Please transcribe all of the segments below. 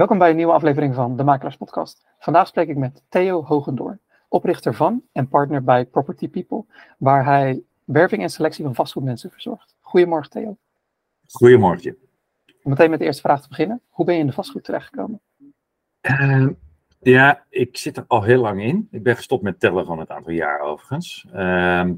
Welkom bij een nieuwe aflevering van de Makelaars Podcast. Vandaag spreek ik met Theo Hogendoorn, oprichter van en partner bij Property People, waar hij werving en selectie van vastgoedmensen verzorgt. Goedemorgen Theo. Goedemorgen. Om meteen met de eerste vraag te beginnen. Hoe ben je in de vastgoed terechtgekomen? Uh, ja, ik zit er al heel lang in. Ik ben gestopt met tellen van het aantal jaar overigens. Uh,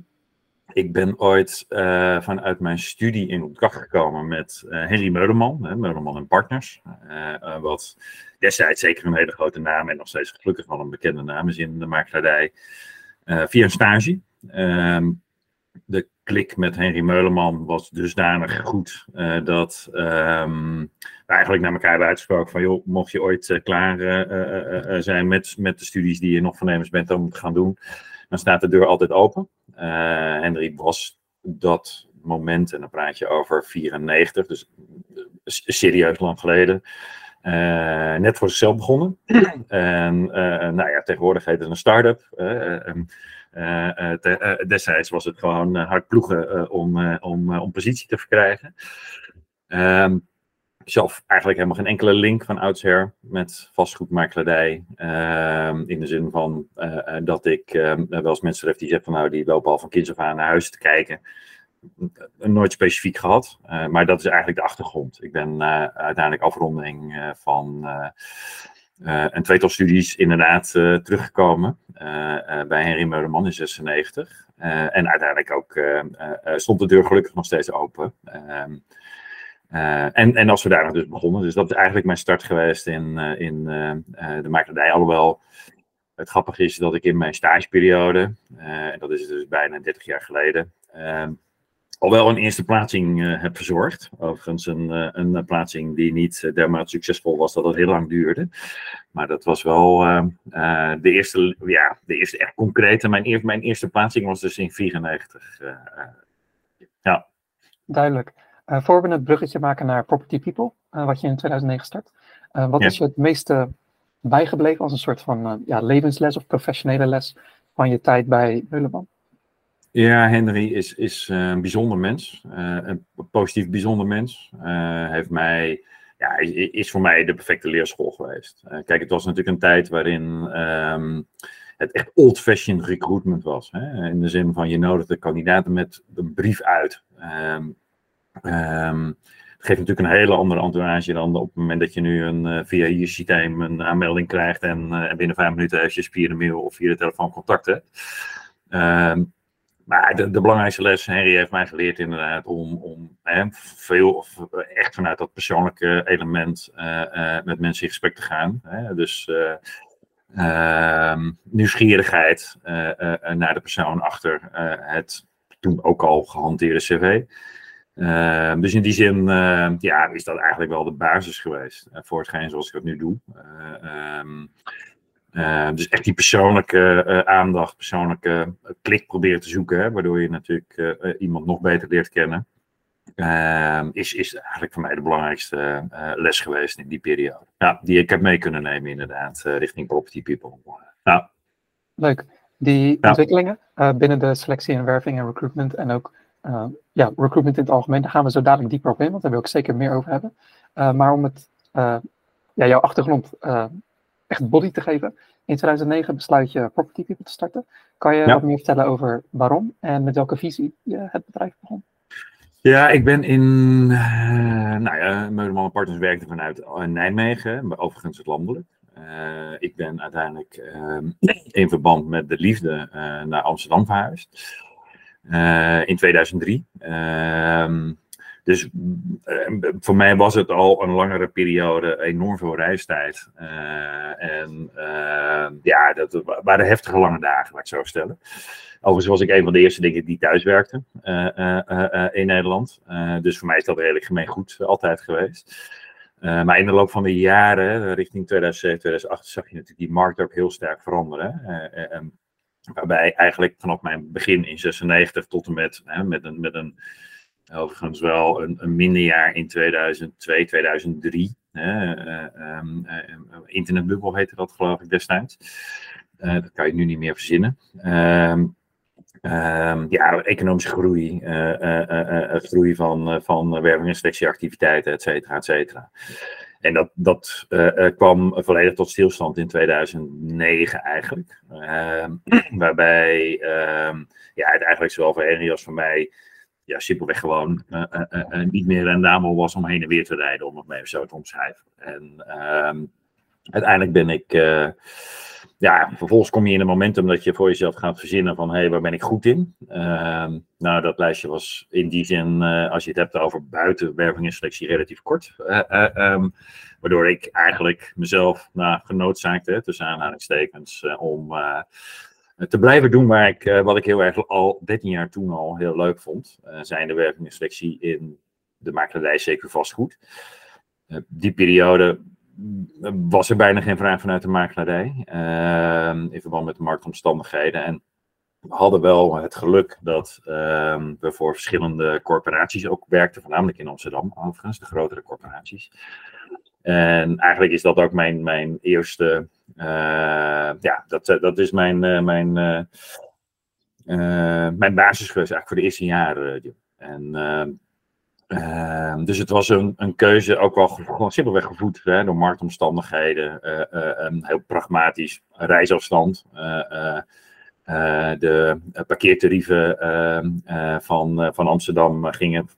ik ben ooit uh, vanuit mijn studie in opdracht gekomen met uh, Henry Meuleman, Meuleman en Partners. Uh, wat destijds zeker een hele grote naam en nog steeds gelukkig wel een bekende naam is in de makelaardij. via een stage. Ehm, de klik met Henry Meuleman was dusdanig goed dat um, we eigenlijk naar elkaar hebben uitgesproken van joh, mocht je ooit klaar zijn met, met de studies die je nog voornemens bent om te gaan doen, dan staat de deur altijd open. Uh, Henry was dat moment, en dan praat je over 94, dus serieus lang geleden. Uh, net voor zichzelf begonnen. en uh, nou ja, tegenwoordig heet het een start-up. destijds was het gewoon hard ploegen om, om, om positie te verkrijgen. Um, zelf eigenlijk helemaal geen enkele link van oudsher met vastgoedmakelaardij. Uh, in de zin van uh, dat ik uh, wel eens mensen heb die zeggen van nou die lopen al van kinds af aan naar huis te kijken. Nooit specifiek gehad, maar dat is eigenlijk de achtergrond. Ik ben uiteindelijk afronding van een tweetal studies inderdaad teruggekomen bij Henry Meuleman in 96. en uiteindelijk ook stond de deur gelukkig nog steeds open. Uh, en, en als we daar dus begonnen. Dus dat is eigenlijk mijn start geweest in, uh, in uh, de makelaardij. Alhoewel het grappige is dat ik in mijn stageperiode, en dat is dus bijna 30 jaar geleden, al wel een eerste plaatsing heb verzorgd. Overigens een, een plaatsing die niet dermate succesvol was dat het heel lang duurde. Maar dat was wel de, eerste, ja, de eerste echt concrete. Mijn, mijn eerste plaatsing was dus in 94. ja. Duidelijk. Uh, voor we het bruggetje maken naar Property People, uh, wat je in 2009 start. Uh, wat ja. is je het meeste bijgebleven als een soort van ja, levensles of professionele les van je tijd bij Meuleman? Ja, Henry is, is een bijzonder mens. een positief bijzonder mens. heeft mij, ja, is, is, voor mij de perfecte leerschool geweest. kijk, het was natuurlijk een tijd waarin um, het echt old-fashioned recruitment was. Hè? In de zin van je nodigde kandidaten met een brief uit. Um, Um, het geeft natuurlijk een hele andere entourage dan op het moment dat je nu een, uh, via je systeem een aanmelding krijgt en uh, binnen vijf minuten heeft je de mail of via de telefoon contact hebt. Um, maar de, belangrijkste les, Henry heeft mij geleerd inderdaad om, om hè, veel, of echt vanuit dat persoonlijke element uh, met mensen in gesprek te gaan. Hè? Dus ehm, nieuwsgierigheid naar de persoon achter het toen ook al gehanteerde cv. Uh, dus in die zin uh, ja, is dat eigenlijk wel de basis geweest uh, voor hetgeen zoals ik het nu doe. Um, dus echt die persoonlijke aandacht, persoonlijke klik proberen te zoeken, hè, waardoor je natuurlijk iemand nog beter leert kennen. Ehm, is, is eigenlijk voor mij de belangrijkste les geweest in die periode. Ja, die ik heb mee kunnen nemen inderdaad, richting Property People. Ja. Leuk. Die ontwikkelingen binnen de selectie en werving en recruitment en ook uh, ja, recruitment in het algemeen, daar gaan we zo dadelijk dieper op in, want daar wil ik zeker meer over hebben. Uh, maar om het, uh, ja, jouw achtergrond echt body te geven. In 2009 besluit je Property People te starten. Kan je ja. wat meer vertellen over waarom en met welke visie je het bedrijf begon? Ja, ik ben in, nou ja, Meuleman Partners werkte vanuit Nijmegen, overigens het landelijk. Uh, ik ben uiteindelijk uh, in verband met de liefde uh, naar Amsterdam verhuisd. Uh, in 2003. Uh, dus uh, voor mij was het al een langere periode enorm veel reistijd. Uh, en ja, dat waren heftige lange dagen, laat ik zo stellen. Overigens was ik een van de eerste dingen die thuis werkte in Nederland. dus voor mij is dat redelijk gemeen goed altijd geweest. maar in de loop van de jaren, richting 2007, 2008, zag je natuurlijk die markt ook heel sterk veranderen. Waarbij eigenlijk vanaf mijn begin in 96 tot en met, hè, met, een, met een, overigens wel een, een minder jaar in 2002, 2003. Hè, uh, internetbubbel heette dat geloof ik destijds. Dat kan je nu niet meer verzinnen. Um, ja, economische groei, groei van, van werving en selectieactiviteiten, et cetera, et cetera. En dat, dat kwam volledig tot stilstand in 2009 eigenlijk. Ehm, waarbij ehm, ja, het eigenlijk zowel voor Henry als voor mij ja, simpelweg gewoon niet meer rendabel was om heen en weer te rijden, om het even zo te omschrijven. En ehm, uiteindelijk ben ik ja, vervolgens kom je in een momentum dat je voor jezelf gaat verzinnen van, hé, hey, waar ben ik goed in? Uh, nou, dat lijstje was in die zin, uh, als je het hebt over buitenwerving en selectie, relatief kort. Uh, um, waardoor ik eigenlijk mezelf nou, genoodzaakte, tussen aanhalingstekens, om te blijven doen waar ik, wat ik heel erg al 13 jaar toen al heel leuk vond. zijn de werving en selectie in de makelaardij zeker vastgoed. die periode was er bijna geen vraag vanuit de makelaarij. Uh, in verband met de marktomstandigheden. En we hadden wel het geluk dat uh, we voor verschillende corporaties ook werkten, voornamelijk in Amsterdam, overigens, de grotere corporaties. En eigenlijk is dat ook mijn, mijn eerste, uh, ja, dat, dat is mijn, uh, mijn, mijn basis geweest eigenlijk voor de eerste jaren. En ehm, dus het was een, een keuze, ook wel gewoon simpelweg gevoed hè, door marktomstandigheden. Uh, heel pragmatisch, reisafstand. Uh, de parkeertarieven ehm, van, van Amsterdam gingen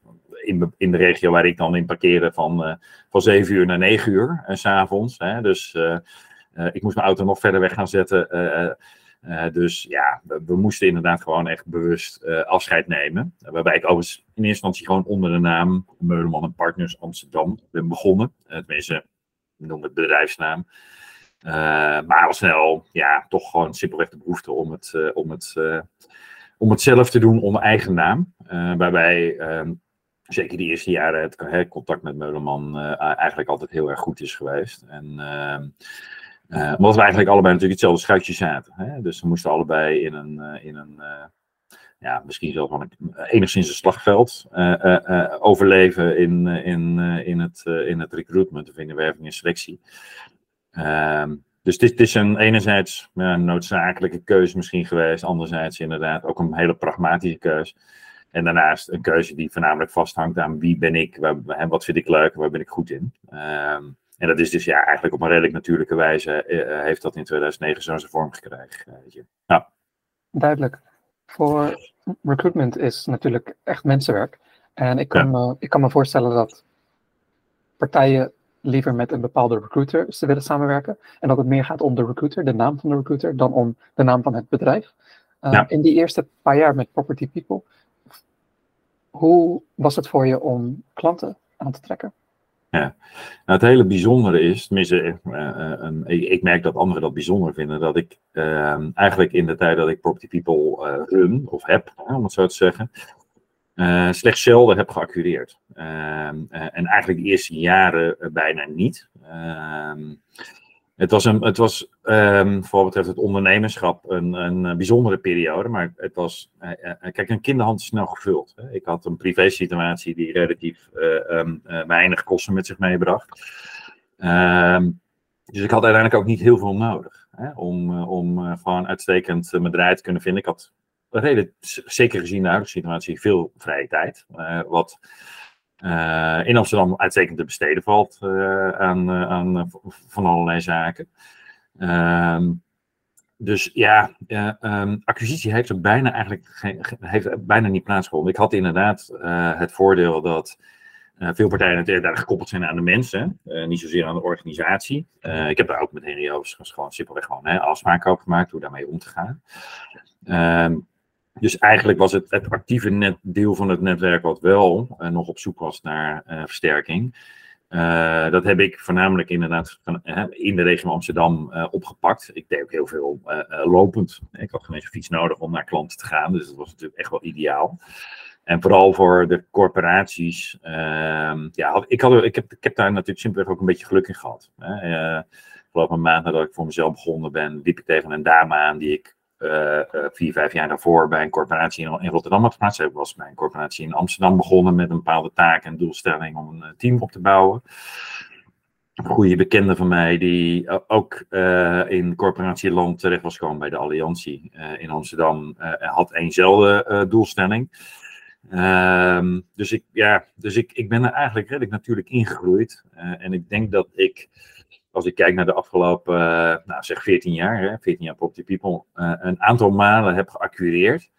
in, in de regio waar ik dan in parkeerde van, van 7 uur naar 9 uur s s'avonds. Dus ik moest mijn auto nog verder weg gaan zetten. Uh, dus ja, we, moesten inderdaad gewoon echt bewust uh, afscheid nemen. waarbij ik overigens in eerste instantie gewoon onder de naam Meuleman Partners Amsterdam ben begonnen. Uh, tenminste, we noemen het bedrijfsnaam. maar al snel, ja, toch gewoon simpelweg de behoefte om het, om het, om het zelf te doen onder eigen naam. waarbij ehm, zeker die eerste jaren het contact met Meuleman eigenlijk altijd heel erg goed is geweest. En ehm, uh, omdat we eigenlijk allebei natuurlijk hetzelfde schuitje zaten. Hè? Dus we moesten allebei in een, uh, in een uh, ja, misschien zelfs wel een, enigszins een slagveld overleven in, in, in, het, in het recruitment of in de werving en selectie. Ehm, dus het is, een enerzijds een noodzakelijke keuze misschien geweest, anderzijds inderdaad ook een hele pragmatische keuze. En daarnaast een keuze die voornamelijk vasthangt aan wie ben ik, waar, wat vind ik leuk, waar ben ik goed in. Uh, en dat is dus ja, eigenlijk op een redelijk natuurlijke wijze uh, heeft dat in 2009 zo zijn vorm gekregen. Uh, Duidelijk. Voor recruitment is natuurlijk echt mensenwerk. En ik kan, me, ik kan me voorstellen dat partijen liever met een bepaalde recruiter ze willen samenwerken. En dat het meer gaat om de recruiter, de naam van de recruiter, dan om de naam van het bedrijf. Uh, In die eerste paar jaar met Property People, hoe was het voor je om klanten aan te trekken? Ja. Nou, het hele bijzondere is, tenminste, uh, ik, merk dat anderen dat bijzonder vinden, dat ik ehm, eigenlijk in de tijd dat ik Property People uh, run, of heb, om het zo te zeggen, slechts zelden heb geaccureerd. Ehm, en eigenlijk de eerste jaren bijna niet. Ehm, het was, een, het was um, voor wat betreft het ondernemerschap een, een bijzondere periode. Maar het was, uh, kijk, een kinderhand snel gevuld. Hè. Ik had een privé situatie die relatief um, weinig kosten met zich meebracht. Um, dus ik had uiteindelijk ook niet heel veel nodig. Hè, om, om gewoon uitstekend mijn draai te kunnen vinden. Ik had reden, zeker gezien de huidige situatie, veel vrije tijd. wat in Amsterdam uitstekend te besteden valt uh, aan, uh, aan van allerlei zaken. Ehm, dus ja, um, acquisitie heeft er bijna eigenlijk geen, heeft bijna niet plaatsgevonden. Ik had inderdaad het voordeel dat veel partijen daar gekoppeld zijn aan de mensen, niet zozeer aan de organisatie. ik heb daar ook met Henry Overigens gewoon simpelweg gewoon afspraken over gemaakt hoe daarmee om te gaan. Um, dus eigenlijk was het het actieve net, deel van het netwerk wat wel uh, nog op zoek was naar uh, versterking. Uh, dat heb ik voornamelijk inderdaad in de regio Amsterdam opgepakt. Ik deed ook heel veel lopend. Ik had geen fiets nodig om naar klanten te gaan, dus dat was natuurlijk echt wel ideaal. En vooral voor de corporaties. Ehm, ja, ik, had, ik, heb, ik daar natuurlijk simpelweg ook een beetje geluk in gehad. Hè. een maand nadat ik voor mezelf begonnen ben, liep ik tegen een dame aan die ik vier, vijf jaar daarvoor bij een corporatie in, Rotterdam had geplaatst. Ik was bij een corporatie in Amsterdam begonnen met een bepaalde taak en doelstelling om een eh, team op te bouwen. Een goede bekende van mij die ook uh, in corporatieland terecht was gekomen bij de Alliantie in Amsterdam, had eenzelfde doelstelling. Ehm, dus ik, ja, dus ik, ik ben er eigenlijk redelijk natuurlijk ingegroeid. en ik denk dat ik, als ik kijk naar de afgelopen, nou zeg 14 jaar, hè, 14 jaar Property People, een aantal malen heb geacquireerd.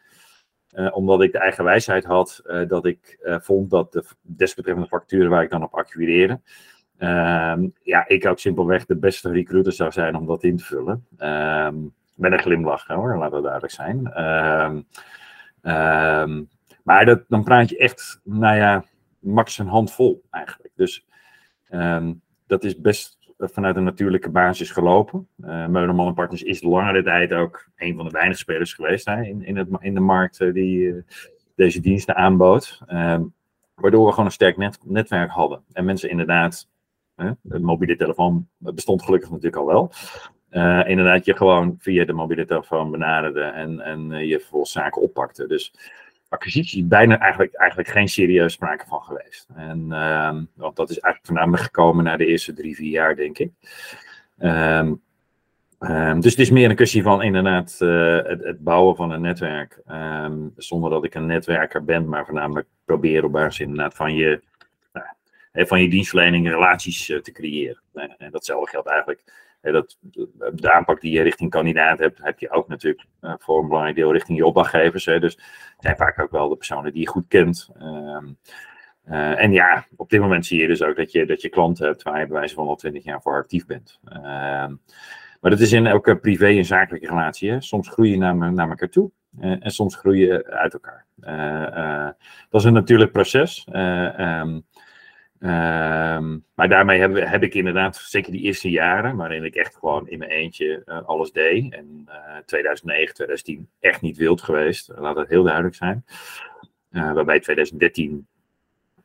omdat ik de eigen wijsheid had dat ik vond dat de desbetreffende facturen waar ik dan op acquireerde, Ehm, ja, ik ook simpelweg de beste recruiter zou zijn om dat in te vullen. Ehm, met een glimlach hoor, laten we duidelijk zijn. Ehm, maar dat, dan praat je echt, nou ja, max een handvol eigenlijk. Dus dat is best vanuit een natuurlijke basis gelopen. Uh, Meuleman Partners is langere tijd ook een van de weinige spelers geweest hè, in, in, het, in de markt uh, die deze diensten aanbood. waardoor we gewoon een sterk net, netwerk hadden. En mensen inderdaad de mobiele telefoon bestond gelukkig natuurlijk al wel. Inderdaad, je gewoon via de mobiele telefoon benaderde en, en je vervolgens zaken oppakte. Dus acquisitie bijna eigenlijk, eigenlijk geen serieus sprake van geweest. En uh, want dat is eigenlijk voornamelijk gekomen na de eerste drie, vier jaar, denk ik. Um, um, dus het is meer een kwestie van inderdaad uh, het, het, bouwen van een netwerk. Zonder dat ik een netwerker ben, maar voornamelijk proberen op basis inderdaad van je van je dienstverlening relaties eh, te creëren. En datzelfde geldt eigenlijk. Dat, de aanpak die je richting kandidaat hebt, heb je ook natuurlijk eh, voor een belangrijk deel richting je opdrachtgevers. Dus het zijn vaak ook wel de personen die je goed kent. Ehm, eh, en ja, op dit moment zie je dus ook dat je, dat je klanten hebt waar je bij wijze van al twintig jaar voor actief bent. Ehm, maar dat is in elke privé en zakelijke relatie. Hè? Soms groei je naar, naar elkaar toe en soms groei je uit elkaar. dat is een natuurlijk proces. Um, Um, maar daarmee heb, ik inderdaad, zeker die eerste jaren, waarin ik echt gewoon in mijn eentje uh, alles deed. En uh, 2009, 2010 echt niet wild geweest, laat dat heel duidelijk zijn. Uh, waarbij 2013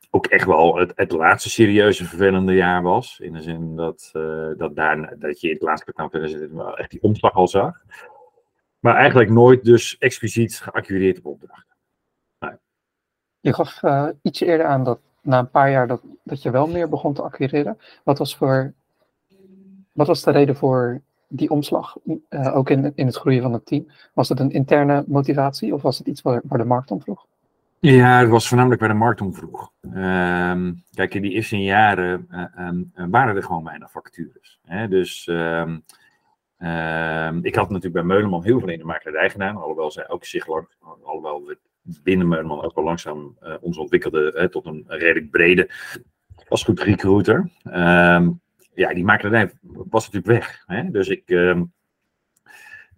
ook echt wel het, het, laatste serieuze vervelende jaar was. In de zin dat, uh, dat, daar, dat je in het laatste kwartaal 2013 echt die omslag al zag. Maar eigenlijk nooit dus expliciet geaccureerd op opdrachten. Je gaf ietsje eerder aan dat na een paar jaar dat, je wel meer begon te acquireren. Wat was, voor, wat was de reden voor die omslag, uh, ook in, in het groeien van het team? Was het een interne motivatie of was het iets waar, waar de markt om vroeg? Ja, het was voornamelijk waar de markt om vroeg. Uh, kijk, in die eerste jaren uh, um, waren er gewoon weinig vacatures. Hè? Dus uh, ik had natuurlijk bij Meuleman heel veel in de makelaarij gedaan, alhoewel zij ook zich lang, alhoewel we binnen Meuleman ook wel langzaam uh, ons ontwikkelde tot een redelijk brede als goed recruiter. Um, ja, die makelaarij was natuurlijk weg. Hè? Dus ik, um,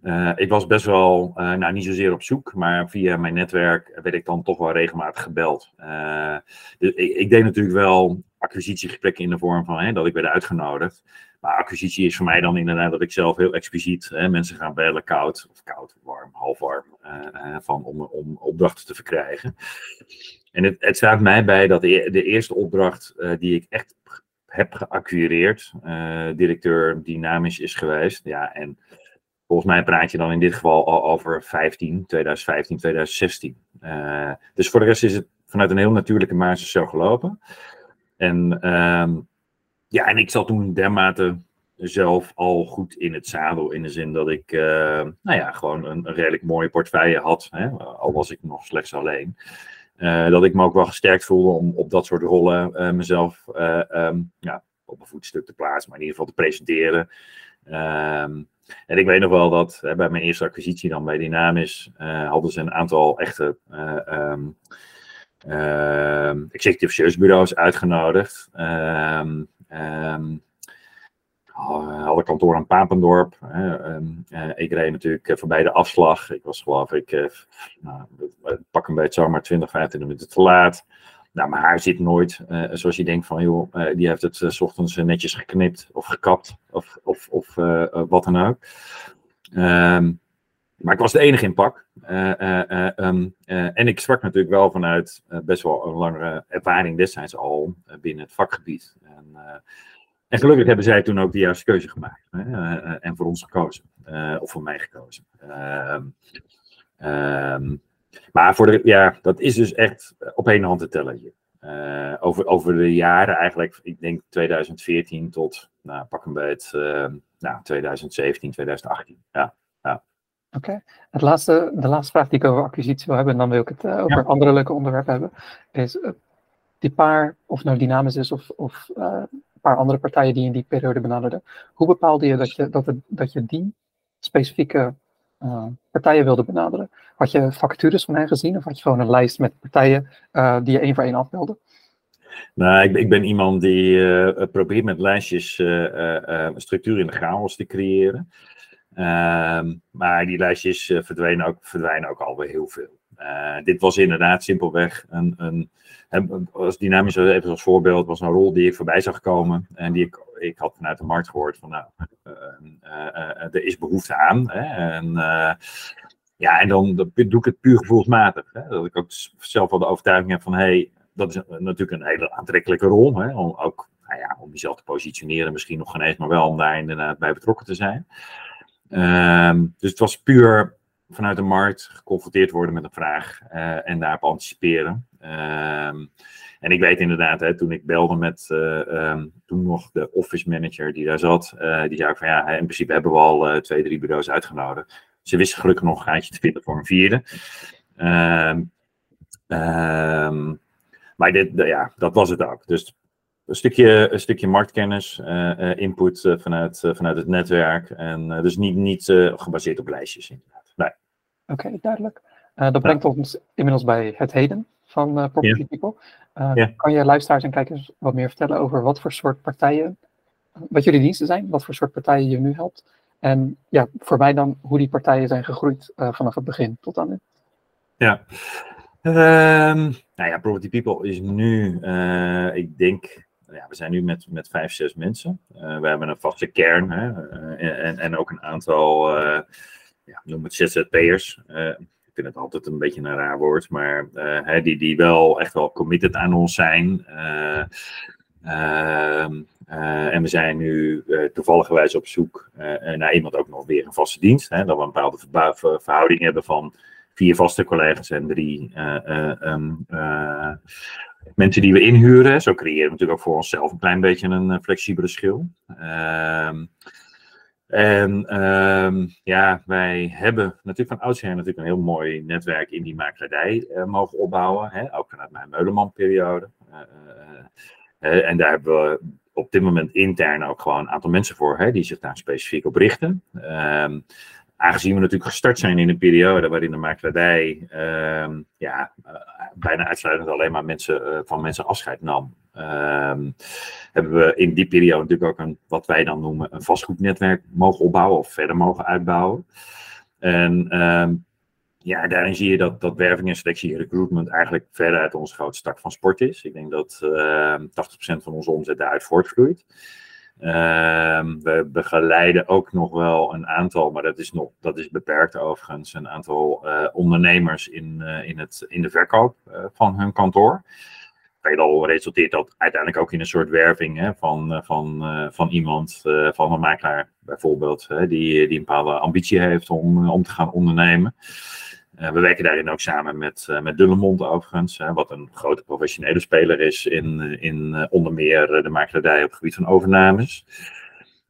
uh, ik was best wel, uh, nou niet zozeer op zoek, maar via mijn netwerk werd ik dan toch wel regelmatig gebeld. dus ik, ik, deed natuurlijk wel acquisitiegesprekken in de vorm van hè, dat ik werd uitgenodigd. Maar acquisitie is voor mij dan inderdaad dat ik zelf heel expliciet hè, mensen ga bellen, koud, of koud, warm, half warm, uh, van, om, om opdrachten te verkrijgen. En het, het staat mij bij dat de, de eerste opdracht uh, die ik echt heb geacquireerd, directeur dynamisch is geweest. Ja, en volgens mij praat je dan in dit geval al over 15, 2015, 2016. dus voor de rest is het vanuit een heel natuurlijke basis zo gelopen. En um, ja, en ik zat toen dermate zelf al goed in het zadel. In de zin dat ik, uh, nou ja, gewoon een, redelijk mooie portefeuille had. Hè, al was ik nog slechts alleen. Uh, dat ik me ook wel gesterkt voelde om op dat soort rollen uh, mezelf um, ja, op een voetstuk te plaatsen. Maar in ieder geval te presenteren. Um, en ik weet nog wel dat bij mijn eerste acquisitie dan bij Dynamis hadden ze een aantal echte um, executive search bureaus uitgenodigd. Um, alle kantoor in Papendorp. Um, ik reed natuurlijk uh, voorbij de afslag. Ik was geloof ik, nou, pak een beetje zomaar 20, 25 minuten te laat. Nou, mijn haar zit nooit zoals je denkt van, joh, die heeft het s ochtends netjes geknipt of gekapt of, of, of wat dan ook. Um, maar ik was de enige in pak. Um, en ik sprak natuurlijk wel vanuit best wel een langere ervaring destijds al binnen het vakgebied. En, en, gelukkig hebben zij toen ook de juiste keuze gemaakt. Hè, en voor ons gekozen. of voor mij gekozen. Um, maar voor de, ja, dat is dus echt op één hand te tellen hier. Over, over de jaren eigenlijk, ik denk 2014 tot, nou, pak een beetje, uh, nou, 2017, 2018. Ja, ja. Oké. Het laatste, de laatste vraag die ik over acquisitie wil hebben, en dan wil ik het uh, over andere leuke onderwerpen hebben, is uh, die paar, of nou Dynamis is of, of uh, een paar andere partijen die in die periode benaderden. Hoe bepaalde je dat je, dat het, dat je die specifieke partijen wilde benaderen? Had je vacatures van hen gezien of had je gewoon een lijst met partijen die je één voor één afbelde? Nou, ik, ik, ben iemand die probeert met lijstjes structuur in de chaos te creëren. Ehm, maar die lijstjes uh, verdwijnen, ook, verdwijnen ook alweer heel veel. Uh, dit was inderdaad simpelweg een, een, als dynamisch even als voorbeeld, was een rol die ik voorbij zag komen. En die ik, ik had vanuit de markt gehoord van nou, uh, er is behoefte aan. Hè, en ja, en dan doe ik het puur gevoelsmatig. Hè, dat ik ook zelf wel de overtuiging heb van hé, hey, dat is natuurlijk een hele aantrekkelijke rol. Hè, om ook nou ja, om jezelf te positioneren, misschien nog geen eens, maar wel om daar inderdaad bij betrokken te zijn. Ehm, dus het was puur vanuit de markt geconfronteerd worden met een vraag uh, en daarop anticiperen. Ehm, en ik weet inderdaad, hè, toen ik belde met uh, um, toen nog de office manager die daar zat, uh, die zei van ja, in principe hebben we al twee, drie bureaus uitgenodigd. Ze wisten gelukkig nog een gaatje te vinden voor een vierde. maar dit, ja, dat was het ook. Dus een stukje, een stukje marktkennis, uh, input uh, vanuit, vanuit het netwerk. En dus niet, niet gebaseerd op lijstjes, inderdaad. Nee. Oké, okay, duidelijk. dat brengt ons inmiddels bij het heden van Property yeah. People. Yeah. Kan je luisteraars en kijkers wat meer vertellen over wat voor soort partijen, wat jullie diensten zijn, wat voor soort partijen je nu helpt? En ja, voor mij dan hoe die partijen zijn gegroeid vanaf het begin tot aan nu. Ja. Um, nou ja, Property People is nu, ik denk, ja, we zijn nu met, met vijf, zes mensen. Uh, we hebben een vaste kern hè, uh, en, en ook een aantal, uh, ja, noem het ZZP'ers. ik vind het altijd een beetje een raar woord, maar hè, die, die wel echt wel committed aan ons zijn. Ehm, en we zijn nu toevallig op zoek naar iemand ook nog weer een vaste dienst. Hè, dat we een bepaalde verhouding hebben van vier vaste collega's en drie um, mensen die we inhuren. Zo creëren we natuurlijk ook voor onszelf een klein beetje een uh, flexibele schil. Um, en um, ja, wij hebben natuurlijk van oudsher natuurlijk een heel mooi netwerk in die makelaardij uh, mogen opbouwen. Hè? Ook vanuit mijn Meuleman-periode. Uh, en daar hebben we op dit moment intern ook gewoon een aantal mensen voor hè, die zich daar specifiek op richten. Um, aangezien we natuurlijk gestart zijn in een periode waarin de makelaardij uh, ja, bijna uitsluitend alleen maar mensen, uh, van mensen afscheid nam, ehm, hebben we in die periode natuurlijk ook een, wat wij dan noemen, een vastgoednetwerk mogen opbouwen of verder mogen uitbouwen. En um, ja, daarin zie je dat, dat werving en selectie en recruitment eigenlijk verder uit onze grootste tak van sport is. Ik denk dat 80% ehm, van onze omzet daaruit voortvloeit. Uh, we begeleiden ook nog wel een aantal, maar dat is, nog, dat is beperkt overigens, een aantal uh, ondernemers in, uh, in, het, in de verkoop uh, van hun kantoor. Veelal resulteert dat uiteindelijk ook in een soort werving hè, van, van, van iemand, van een makelaar bijvoorbeeld, die, die een bepaalde ambitie heeft om, om te gaan ondernemen. Uh, we werken daarin ook samen met, uh, met Dullemond overigens, wat een grote professionele speler is in, in uh, onder meer de makelaardij op het gebied van overnames.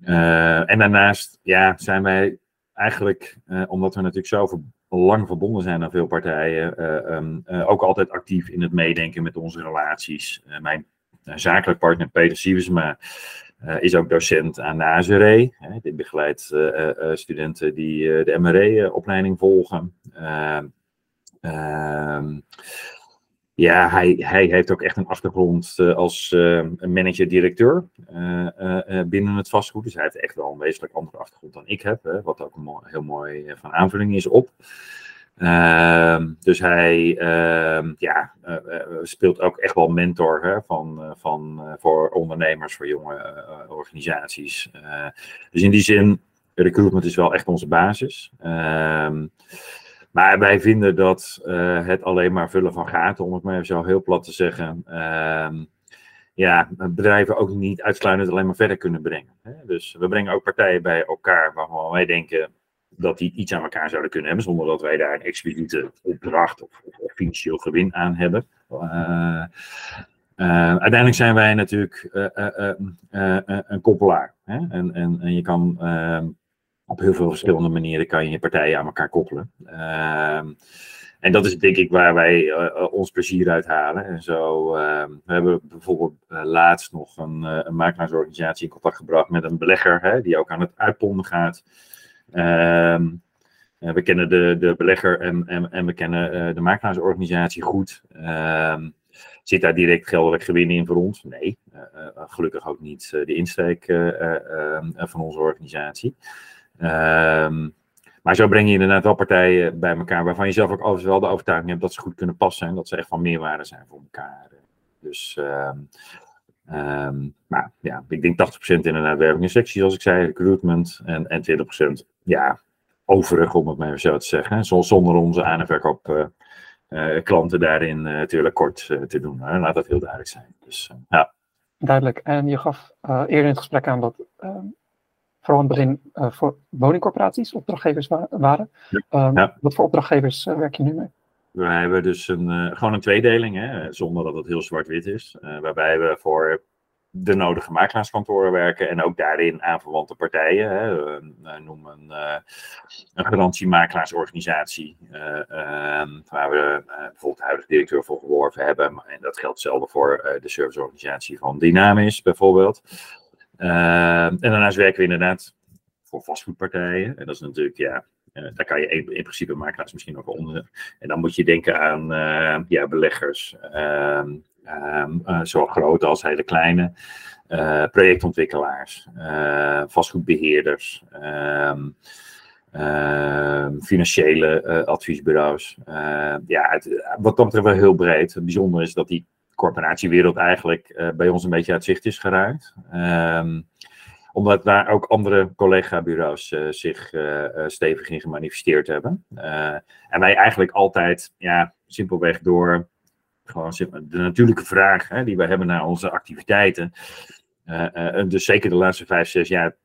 en daarnaast ja, zijn wij eigenlijk, omdat we natuurlijk zo lang verbonden zijn aan veel partijen, um, ook altijd actief in het meedenken met onze relaties. mijn zakelijk partner Peter Sieversma uh, is ook docent aan de AZRE. Die begeleidt uh, uh, studenten die de MRE-opleiding volgen. Ehm, ja, hij, hij heeft ook echt een achtergrond als manager-directeur binnen het vastgoed. Dus hij heeft echt wel een wezenlijk andere achtergrond dan ik heb. Hè, wat ook heel mooi van aanvulling is op. Uh, dus hij uh, ja, uh, speelt ook echt wel mentor hè, van, eh, van, voor ondernemers, voor jonge organisaties. dus in die zin, recruitment is wel echt onze basis. Ehm, maar wij vinden dat het alleen maar vullen van gaten, om het maar even zo heel plat te zeggen, ehm, ja, bedrijven ook niet uitsluitend alleen maar verder kunnen brengen. Hè? Dus we brengen ook partijen bij elkaar waarvan wij denken, dat die iets aan elkaar zouden kunnen hebben, zonder dat wij daar een expliciete opdracht of, of, financieel gewin aan hebben. Uh, uh, uiteindelijk zijn wij natuurlijk uh, een koppelaar. Hè? En, en, en je kan op heel veel verschillende manieren kan je je partijen aan elkaar koppelen. En dat is denk ik waar wij ons plezier uit halen. En zo, we hebben bijvoorbeeld laatst nog een, een makelaarsorganisatie in contact gebracht met een belegger hè, die ook aan het uitponden gaat. Ehm, we kennen de, de belegger en, en, en we kennen de makelaarsorganisatie goed. Zit daar direct geldelijk gewin in voor ons? Nee, uh, gelukkig ook niet de insteek van onze organisatie. Ehm, maar zo breng je inderdaad wel partijen bij elkaar waarvan je zelf ook altijd wel de overtuiging hebt dat ze goed kunnen passen en dat ze echt van meerwaarde zijn voor elkaar. Dus, um, maar ja, ik denk 80% inderdaad werving en sectie, zoals ik zei, recruitment en, en 20% ja, overig, om het maar zo te zeggen. Zonder onze aan- en verkoop uh, klanten daarin natuurlijk kort te doen. Laat dat heel duidelijk zijn. Dus, ja. Duidelijk. En je gaf eerder in het gesprek aan dat ehm, vooral in het begin voor woningcorporaties opdrachtgevers wa waren. Um, Wat voor opdrachtgevers werk je nu mee? We hebben dus een, uh, gewoon een tweedeling, hè, zonder dat het heel zwart-wit is. waarbij we voor de nodige makelaarskantoren werken en ook daarin aanverwante partijen. Hè. We noemen een, een garantiemakelaarsorganisatie, ehm, waar we bijvoorbeeld de huidige directeur voor geworven hebben. En dat geldt hetzelfde voor de serviceorganisatie van Dynamis bijvoorbeeld. Uh, en daarnaast werken we inderdaad voor vastgoedpartijen. En dat is natuurlijk, ja, daar kan je in, in principe makelaars misschien ook onder. En dan moet je denken aan uh, ja, beleggers, ehm, ehm, zowel grote als hele kleine, projectontwikkelaars, vastgoedbeheerders. Um, financiële adviesbureaus. ja, het, wat dat betreft wel heel breed. Het bijzondere is dat die corporatiewereld eigenlijk bij ons een beetje uit zicht is geraakt. Um, omdat daar ook andere collega-bureaus uh, zich uh, stevig in gemanifesteerd hebben. en wij eigenlijk altijd, ja, simpelweg door gewoon de natuurlijke vraag hè, die wij hebben naar onze activiteiten. dus zeker de laatste vijf, zes jaar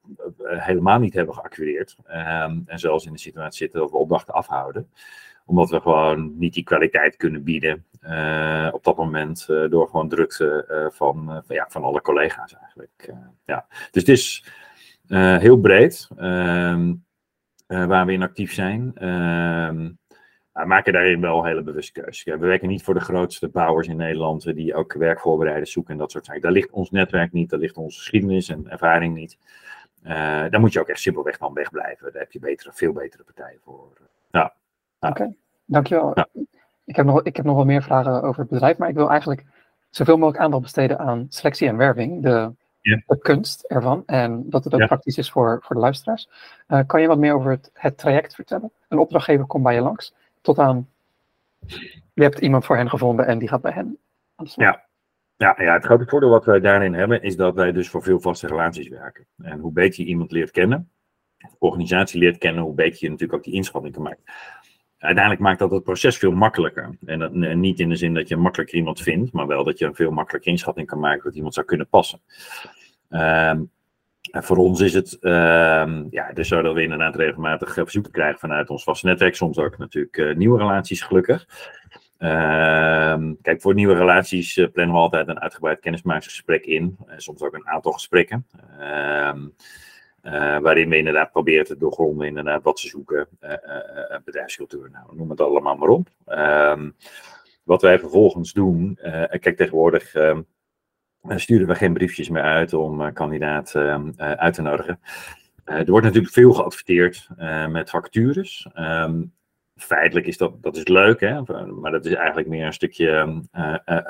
helemaal niet hebben geaccureerd. Ehm, en zelfs in de situatie zitten dat we opdrachten afhouden omdat we gewoon niet die kwaliteit kunnen bieden uh, op dat moment. Uh, door gewoon drukte uh, van, van, ja, van alle collega's eigenlijk. ja. Dus het is heel breed ehm, waar we in actief zijn. Ehm, we maken daarin wel hele bewuste keuzes. we werken niet voor de grootste bouwers in Nederland die ook werkvoorbereiders zoeken en dat soort zaken. Daar ligt ons netwerk niet, daar ligt onze geschiedenis en ervaring niet. daar moet je ook echt simpelweg van wegblijven. Daar heb je betere, veel betere partijen voor. Oké, dankjewel. Ja. Ik, heb nog, ik heb nog wel meer vragen over het bedrijf, maar ik wil eigenlijk zoveel mogelijk aandacht besteden aan selectie en werving, de, de kunst ervan, en dat het ook praktisch is voor, voor de luisteraars. Uh, kan je wat meer over het, het traject vertellen? Een opdrachtgever komt bij je langs, tot aan je hebt iemand voor hen gevonden en die gaat bij hen aan de slag. Ja. Ja, ja, het grote voordeel wat wij daarin hebben, is dat wij dus voor veel vaste relaties werken. En hoe beter je iemand leert kennen, organisatie leert kennen, hoe beter je natuurlijk ook die inschatting kan maken uiteindelijk maakt dat het proces veel makkelijker. En, dat, niet in de zin dat je makkelijker iemand vindt, maar wel dat je een veel makkelijker inschatting kan maken dat iemand zou kunnen passen. Um, en voor ons is het um, ja, dus zo dat we inderdaad regelmatig verzoeken krijgen vanuit ons vaste netwerk. Soms ook natuurlijk uh, nieuwe relaties, gelukkig. Um, kijk, voor nieuwe relaties uh, plannen we altijd een uitgebreid kennismakingsgesprek in. Uh, soms ook een aantal gesprekken. Uh, waarin we inderdaad proberen te doorgronden inderdaad wat ze zoeken, uh, uh, bedrijfscultuur, nou, noem het allemaal maar op. Um, wat wij vervolgens doen, kijk tegenwoordig um, sturen we geen briefjes meer uit om kandidaat uit te nodigen. er wordt natuurlijk veel geadverteerd met vacatures. Feitelijk is dat, dat is leuk, hè? maar dat is eigenlijk meer een stukje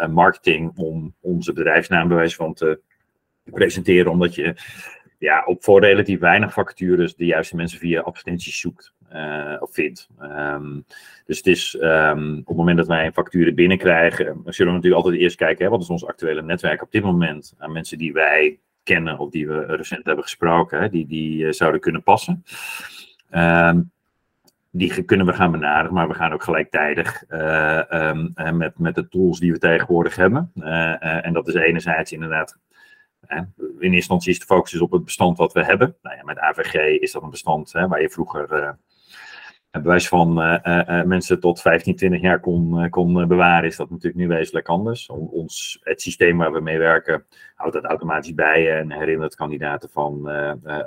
marketing om onze bedrijfsnaam bewijs van te presenteren, omdat je ja, op voor relatief weinig vacatures de juiste mensen via advertenties zoekt uh, of vindt. Um, dus het is um, op het moment dat wij een facturen binnenkrijgen, zullen we natuurlijk altijd eerst kijken, hè, wat is ons actuele netwerk op dit moment aan mensen die wij kennen of die we recent hebben gesproken, hè, die, die uh, zouden kunnen passen. Um, die kunnen we gaan benaderen, maar we gaan ook gelijktijdig uh, met, met de tools die we tegenwoordig hebben. en dat is enerzijds inderdaad in eerste instantie is de focus dus op het bestand wat we hebben. Nou ja, met AVG is dat een bestand hè, waar je vroeger en bewijs van mensen tot 15, 20 jaar kon, kon bewaren, is dat natuurlijk nu wezenlijk anders. Ons, het systeem waar we mee werken houdt dat automatisch bij en herinnert kandidaten van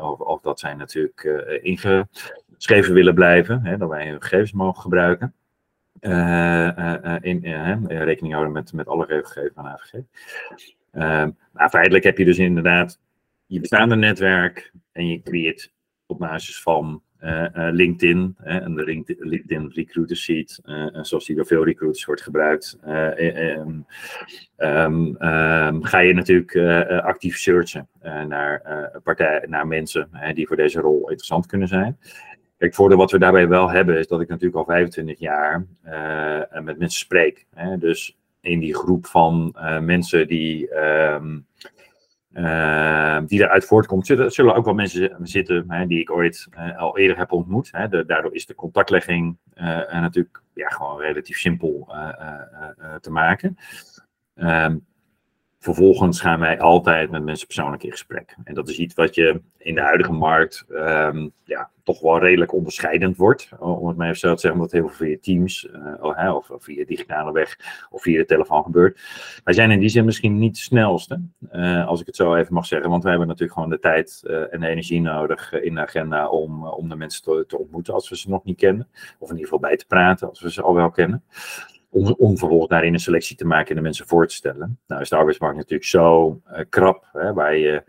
of, of, dat zij natuurlijk ingeschreven willen blijven, hè, dat wij hun gegevens mogen gebruiken. in, rekening houden met, met alle regelgeving van AVG. Maar feitelijk heb je dus inderdaad je bestaande netwerk en je creëert op basis van uh, LinkedIn en de LinkedIn Recruiter Sheet, zoals die door veel recruiters wordt gebruikt, um, um, ga je natuurlijk actief searchen naar, partij, naar mensen die voor deze rol interessant kunnen zijn. Kijk, voordeel wat we daarbij wel hebben is dat ik natuurlijk al 25 jaar met mensen spreek. Hè? Dus in die groep van mensen die um, die eruit voortkomt. Zullen, zullen ook wel mensen zitten hè, die ik ooit uh, al eerder heb ontmoet. Hè. Daardoor is de contactlegging natuurlijk ja, gewoon relatief simpel te maken. Um, Vervolgens gaan wij altijd met mensen persoonlijk in gesprek. En dat is iets wat je in de huidige markt um, ja, toch wel redelijk onderscheidend wordt. Om het maar even zo te zeggen, omdat heel veel via Teams uh, of, of, via digitale weg of via de telefoon gebeurt. Wij zijn in die zin misschien niet de snelste, uh, als ik het zo even mag zeggen. Want wij hebben natuurlijk gewoon de tijd uh, en de energie nodig in de agenda om, om de mensen te, te, ontmoeten als we ze nog niet kennen. Of in ieder geval bij te praten als we ze al wel kennen om, vervolgens daarin een selectie te maken en de mensen voor te stellen. Nou is de arbeidsmarkt natuurlijk zo uh, krap, hè, waar je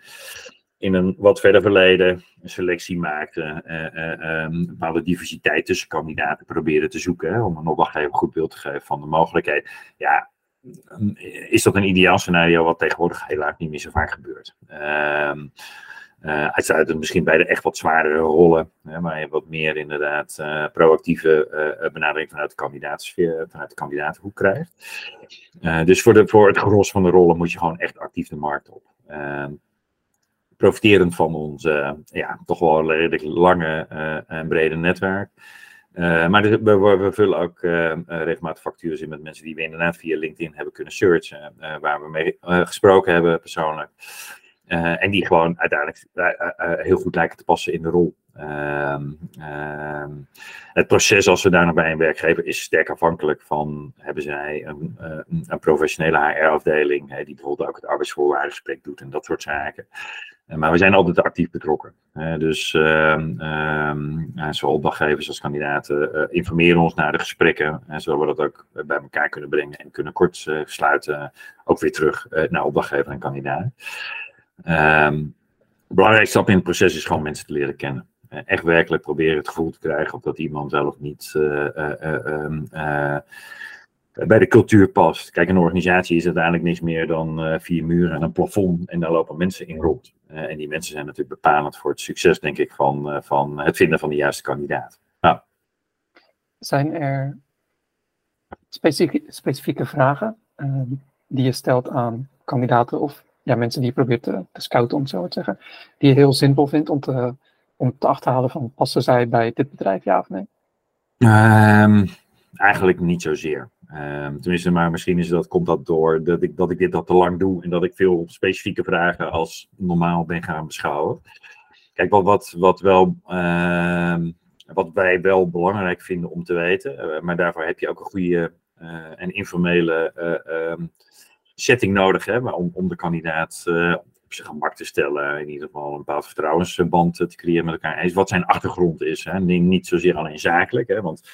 in een wat verder verleden een selectie maakte, een bepaalde diversiteit tussen kandidaten proberen te zoeken, om een opdrachtgever goed beeld te geven van de mogelijkheden. Ja, is dat een ideaal scenario wat tegenwoordig helaas niet meer zo vaak gebeurt. Ehm uh, uitsluitend misschien bij de echt wat zwaardere rollen, hè, waar je wat meer inderdaad uh, proactieve uh, benadering vanuit de, kandidaatsfeer, vanuit de kandidatenhoek krijgt. dus voor, de, voor het gros van de rollen moet je gewoon echt actief de markt op. Ehm, profiterend van ons ja, toch wel redelijk lange en brede netwerk. maar we, we, vullen ook regelmatig factures in met mensen die we inderdaad via LinkedIn hebben kunnen searchen, waar we mee gesproken hebben persoonlijk. Uh, en die gewoon uiteindelijk uh, uh, heel goed lijken te passen in de rol. Ehm, ehm, het proces, als we daar nog bij een werkgever, is sterk afhankelijk van: hebben zij een, een professionele HR-afdeling, die bijvoorbeeld ook het arbeidsvoorwaardengesprek doet en dat soort zaken. maar we zijn altijd actief betrokken. dus um, zowel opdrachtgevers als kandidaten informeren ons naar de gesprekken, zodat we dat ook bij elkaar kunnen brengen en kunnen kort sluiten, ook weer terug naar opdrachtgever en kandidaat. Um, de belangrijkste stap in het proces is gewoon mensen te leren kennen. Uh, echt werkelijk proberen het gevoel te krijgen of dat iemand wel of niet uh, uh, bij de cultuur past. Kijk, een organisatie is uiteindelijk niks meer dan vier muren en een plafond. En daar lopen mensen in rond. en die mensen zijn natuurlijk bepalend voor het succes, denk ik, van, van het vinden van de juiste kandidaat. Nou. Zijn er specifieke, specifieke vragen ehm, die je stelt aan kandidaten of ja, mensen die je probeert te, te, scouten, om zo te zeggen, die je heel simpel vindt om te, om te achterhalen van passen zij bij dit bedrijf, ja of nee? Um, eigenlijk niet zozeer. Um, tenminste, maar misschien is dat, komt dat door dat ik, dat ik dit al te lang doe en dat ik veel specifieke vragen als normaal ben gaan beschouwen. Kijk, wat, wat, wat, wel, uh, wat wij wel belangrijk vinden om te weten, uh, maar daarvoor heb je ook een goede uh, en informele uh, setting nodig hebben om, om de kandidaat uh, op zijn gemak te stellen. In ieder geval een bepaald vertrouwensband te creëren met elkaar. Eens wat zijn achtergrond is. Hè. Niet zozeer alleen zakelijk, hè, want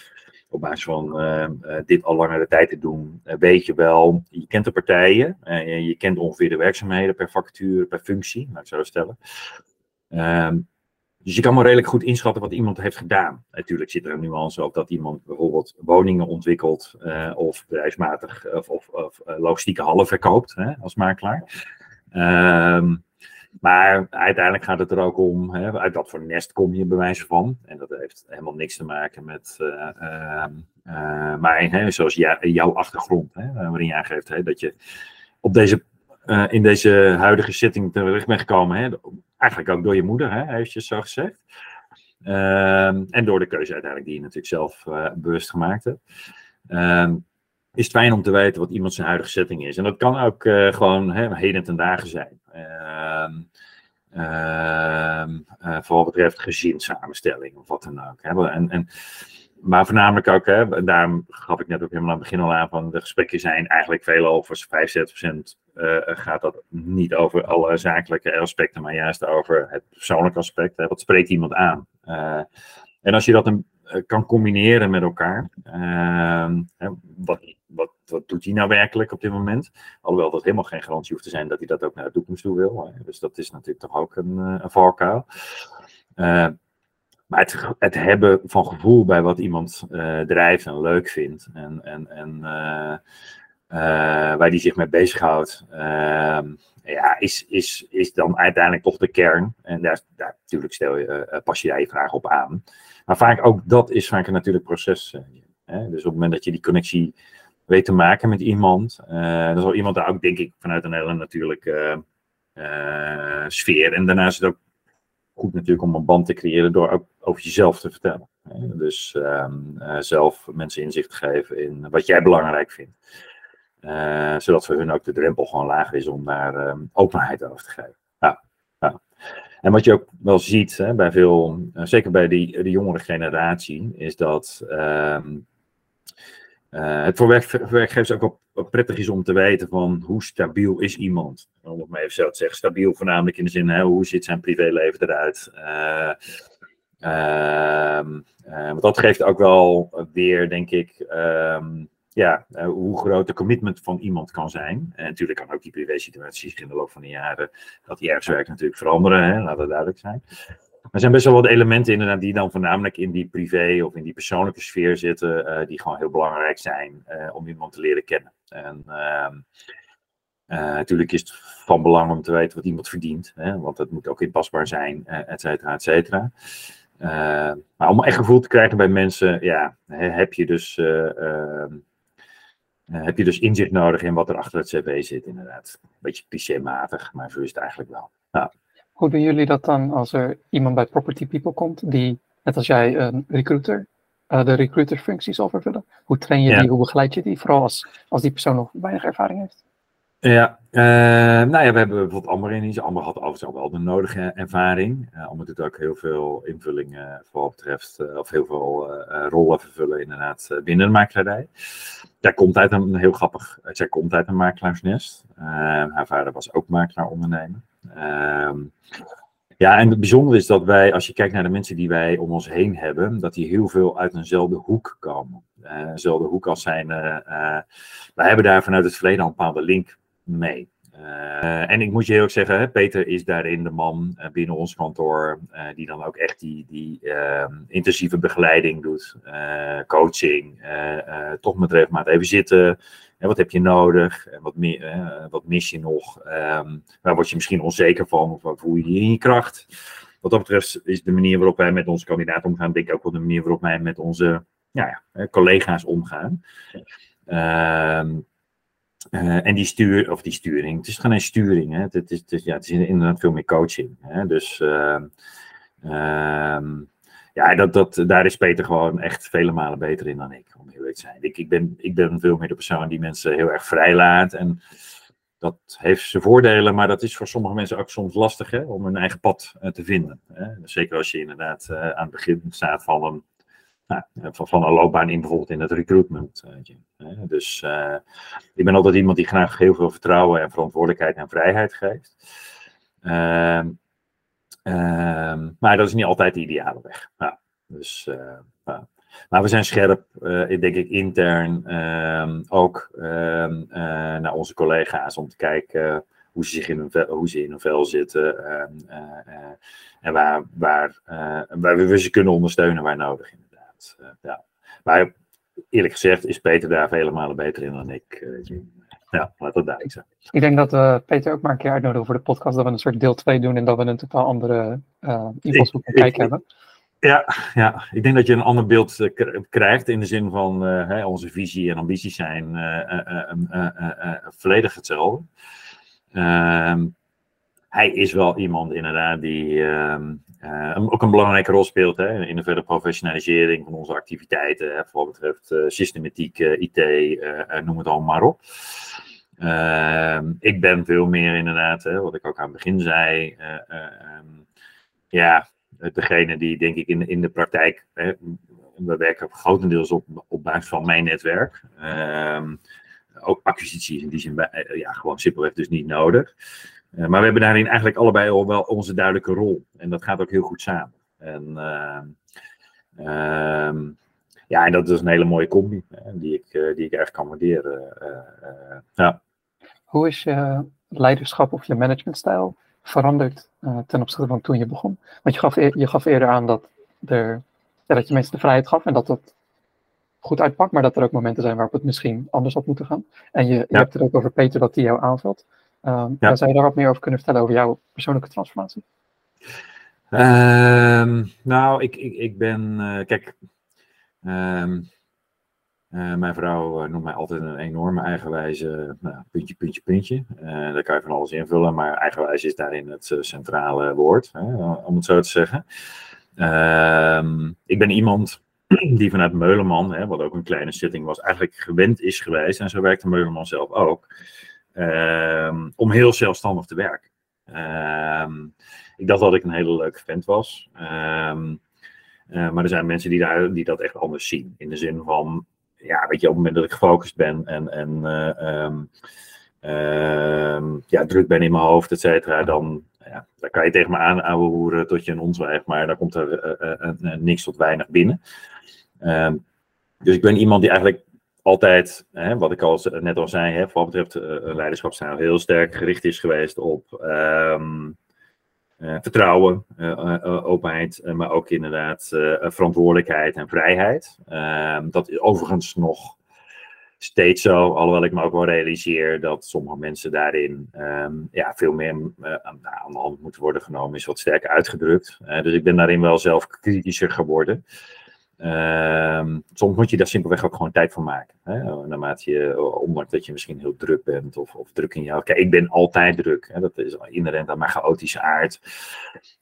op basis van uh, dit al langere tijd te doen, weet je wel, je kent de partijen, je kent ongeveer de werkzaamheden per vacature, per functie, laat ik zo stellen. Ehm, dus je kan wel redelijk goed inschatten wat iemand heeft gedaan. Natuurlijk zit er een nuance op dat iemand bijvoorbeeld woningen ontwikkelt uh, of bedrijfsmatig of, of, of uh, logistieke hallen verkoopt hè, als makelaar. Um, maar uiteindelijk gaat het er ook om, hè, uit wat voor nest kom je bij wijze van. En dat heeft helemaal niks te maken met, uh, maar hè, zoals jouw achtergrond, hè, waarin je aangeeft hè, dat je op deze, in deze huidige setting terecht bent gekomen. Hè, Eigenlijk ook door je moeder, hè, heeft je zo gezegd. Um, en door de keuze uiteindelijk die je natuurlijk zelf uh, bewust gemaakt hebt. Um, is het fijn om te weten wat iemand zijn huidige setting is. En dat kan ook uh, gewoon hè, heden ten dagen zijn. Um, uh, voor wat betreft gezinssamenstelling of wat dan ook. Hè. En, en maar voornamelijk ook, hè, daarom gaf ik net ook helemaal aan het begin al aan, van de gesprekken zijn eigenlijk veel over 75% uh, gaat dat niet over alle zakelijke aspecten, maar juist over het persoonlijke aspect. Hè, wat spreekt iemand aan? Uh, en als je dat een, kan combineren met elkaar, uh, wat, wat, wat doet hij nou werkelijk op dit moment? Alhoewel dat helemaal geen garantie hoeft te zijn dat hij dat ook naar de toekomst toe wil. Hè. Dus dat is natuurlijk toch ook een, een valkuil. Maar het, het, hebben van gevoel bij wat iemand uh, drijft en leuk vindt en, en, en uh, uh, waar die zich mee bezighoudt, ehm, ja, is, is, is dan uiteindelijk toch de kern. En daar, daar natuurlijk stel je, pas je daar je vraag op aan. Maar vaak ook dat is vaak een natuurlijk proces. Hè? Dus op het moment dat je die connectie weet te maken met iemand, dan zal iemand daar ook, denk ik, vanuit een hele natuurlijke sfeer. En daarnaast ook goed natuurlijk om een band te creëren door ook over jezelf te vertellen. Dus um, uh, zelf mensen inzicht geven in wat jij belangrijk vindt. Uh, zodat voor hun ook de drempel gewoon lager is om daar um, openheid over te geven. Ja, ja. En wat je ook wel ziet hè, bij veel, uh, zeker bij die, de jongere generatie, is dat um, uh, het voor werkgevers ook wel prettig is om te weten van hoe stabiel is iemand. Om het maar even zo te zeggen. Stabiel voornamelijk in de zin, hè, hoe ziet zijn privéleven eruit? Uh, uh, want dat geeft ook wel weer, denk ik, ehm, ja, hoe groot de commitment van iemand kan zijn. En natuurlijk kan ook die privé-situaties in de loop van de jaren, dat die ergens werkt natuurlijk veranderen, hè, laat dat duidelijk zijn. Er zijn best wel wat elementen inderdaad die dan voornamelijk in die privé of in die persoonlijke sfeer zitten, uh, die gewoon heel belangrijk zijn uh, om iemand te leren kennen. En uh, natuurlijk is het van belang om te weten wat iemand verdient, hè, want dat moet ook inpasbaar zijn, et cetera, et cetera. maar om echt gevoel te krijgen bij mensen, ja, heb je dus ehm, heb je dus inzicht nodig in wat er achter het cv zit, inderdaad. Een beetje clichématig, maar zo is het eigenlijk wel. Ja. Hoe doen jullie dat dan als er iemand bij Property People komt die, net als jij, een recruiter, uh, de recruiterfunctie zal vervullen? Hoe train je ja. die, hoe begeleid je die, vooral als, als die persoon nog weinig ervaring heeft? Ja, uh, nou ja, we hebben bijvoorbeeld Amber in. Amber had overigens wel de nodige ervaring. Uh, Amber doet ook heel veel invulling uh, voor betreft, of heel veel rollen vervullen inderdaad binnen de makelaarij. Zij komt uit een heel grappig, zij komt uit een makelaarsnest. haar vader was ook makelaar-ondernemer. Ehm, ja, en het bijzondere is dat wij, als je kijkt naar de mensen die wij om ons heen hebben, dat die heel veel uit eenzelfde hoek komen. Uh, dezelfde hoek als zijn. Uh, wij hebben daar vanuit het verleden al een bepaalde link mee. Uh, en ik moet je heel erg zeggen, hè, Peter is daarin de man uh, binnen ons kantoor uh, die dan ook echt die, die ehm, intensieve begeleiding doet, coaching, toch met regelmatig even zitten. En wat heb je nodig? En wat, meer, wat mis je nog? Um, waar word je misschien onzeker van? Of waar voel je je in je kracht? Wat dat betreft is de manier waarop wij met onze kandidaat omgaan, denk ik ook wel de manier waarop wij met onze ja, ja, collega's omgaan. Ehm uh, en die stuur, of die sturing, het is geen sturing, hè? Het, is, ja, het is inderdaad veel meer coaching. Hè? Dus uh, uh, ja, dat, dat, daar is Peter gewoon echt vele malen beter in dan ik, om eerlijk te zijn. Ik, ik, ben, ik ben veel meer de persoon die mensen heel erg vrijlaat. En dat heeft zijn voordelen, maar dat is voor sommige mensen ook soms lastig hè, om hun eigen pad uh, te vinden. Hè? Zeker als je inderdaad uh, aan het begin staat van een nou, van, van een loopbaan in bijvoorbeeld in het recruitment. dus uh, ik ben altijd iemand die graag heel veel vertrouwen en verantwoordelijkheid en vrijheid geeft. Uh, uh, maar dat is niet altijd de ideale weg. Nou, dus, uh, maar we zijn scherp, denk ik, intern ehm, ook ehm, naar onze collega's om te kijken hoe ze, zich in hun vel, hoe ze in hun vel zitten en waar, waar, waar we ze kunnen ondersteunen waar nodig Uh, ja. Maar eerlijk gezegd is Peter daar vele malen beter in dan ik. Uh, ja, laat dat duidelijk zijn. Ik denk dat we Peter ook maar een keer uitnodigen voor de podcast. Dat we een soort deel 2 doen en dat we een totaal andere invalshoek en kijk hebben. Ja, ja, ik denk dat je een ander beeld uh, krijgt in de zin van uh, hè, onze visie en ambities zijn uh, volledig hetzelfde. Ehm, hij is wel iemand inderdaad die ehm, uh, ook een belangrijke rol speelt hè, in de verdere professionalisering van onze activiteiten. Hè, voor wat betreft uh, systematiek, uh, IT, noem het allemaal maar op. Ehm, ik ben veel meer inderdaad, hè, wat ik ook aan het begin zei. Um, ja, degene die denk ik in, in de praktijk hè, we werken grotendeels op, op basis van mijn netwerk. Ehm, ook acquisitie is in die zin ja, gewoon simpelweg dus niet nodig. Maar we hebben daarin eigenlijk allebei al wel onze duidelijke rol. En dat gaat ook heel goed samen. En ehm, ja, en dat is een hele mooie combi die, ik, die ik erg kan waarderen. ja. Hoe is je leiderschap of je managementstijl veranderd ten opzichte van toen je begon? Want je gaf, je gaf eerder aan dat, er, ja, dat je mensen de vrijheid gaf en dat dat goed uitpakt, maar dat er ook momenten zijn waarop het misschien anders had moeten gaan. En je, je hebt het ook over Peter dat hij jou aanvult. Um, ja. Zou je daar wat meer over kunnen vertellen over jouw persoonlijke transformatie? Um, nou, ik, ik, ik ben, uh, kijk, um, uh, mijn vrouw uh, noemt mij altijd een enorme eigenwijze nou, puntje, puntje, puntje. Uh, daar kan je van alles invullen, maar eigenwijze is daarin het centrale woord, hè, om het zo te zeggen. Ehm, ik ben iemand die vanuit Meuleman, hè, wat ook een kleine setting was, eigenlijk gewend is geweest, en zo werkte Meuleman zelf ook, um, om heel zelfstandig te werken. Um, ik dacht dat ik een hele leuke vent was. maar er zijn mensen die, daar, die dat echt anders zien. In de zin van, ja, weet je, op het moment dat ik gefocust ben en, en uh, ja, druk ben in mijn hoofd, et cetera, dan, ja, kan je tegen me aan horen tot je een onzwijgt, maar daar komt er uh, niks tot weinig binnen. Ehm, dus ik ben iemand die eigenlijk altijd, hè, wat ik al net al zei, hè, wat betreft leiderschapstijl, heel sterk gericht is geweest op um, uh, vertrouwen, uh, openheid, maar ook inderdaad verantwoordelijkheid en vrijheid. Ehm, dat is overigens nog steeds zo, alhoewel ik me ook wel realiseer dat sommige mensen daarin um, ja, veel meer aan de hand moeten worden genomen, is wat sterker uitgedrukt. dus ik ben daarin wel zelf kritischer geworden. Um, soms moet je daar simpelweg ook gewoon tijd voor maken. Hè? Naarmate je, ondanks dat je misschien heel druk bent of, of druk in jou. Kijk, ik ben altijd druk. Hè? Dat is inherent aan mijn chaotische aard.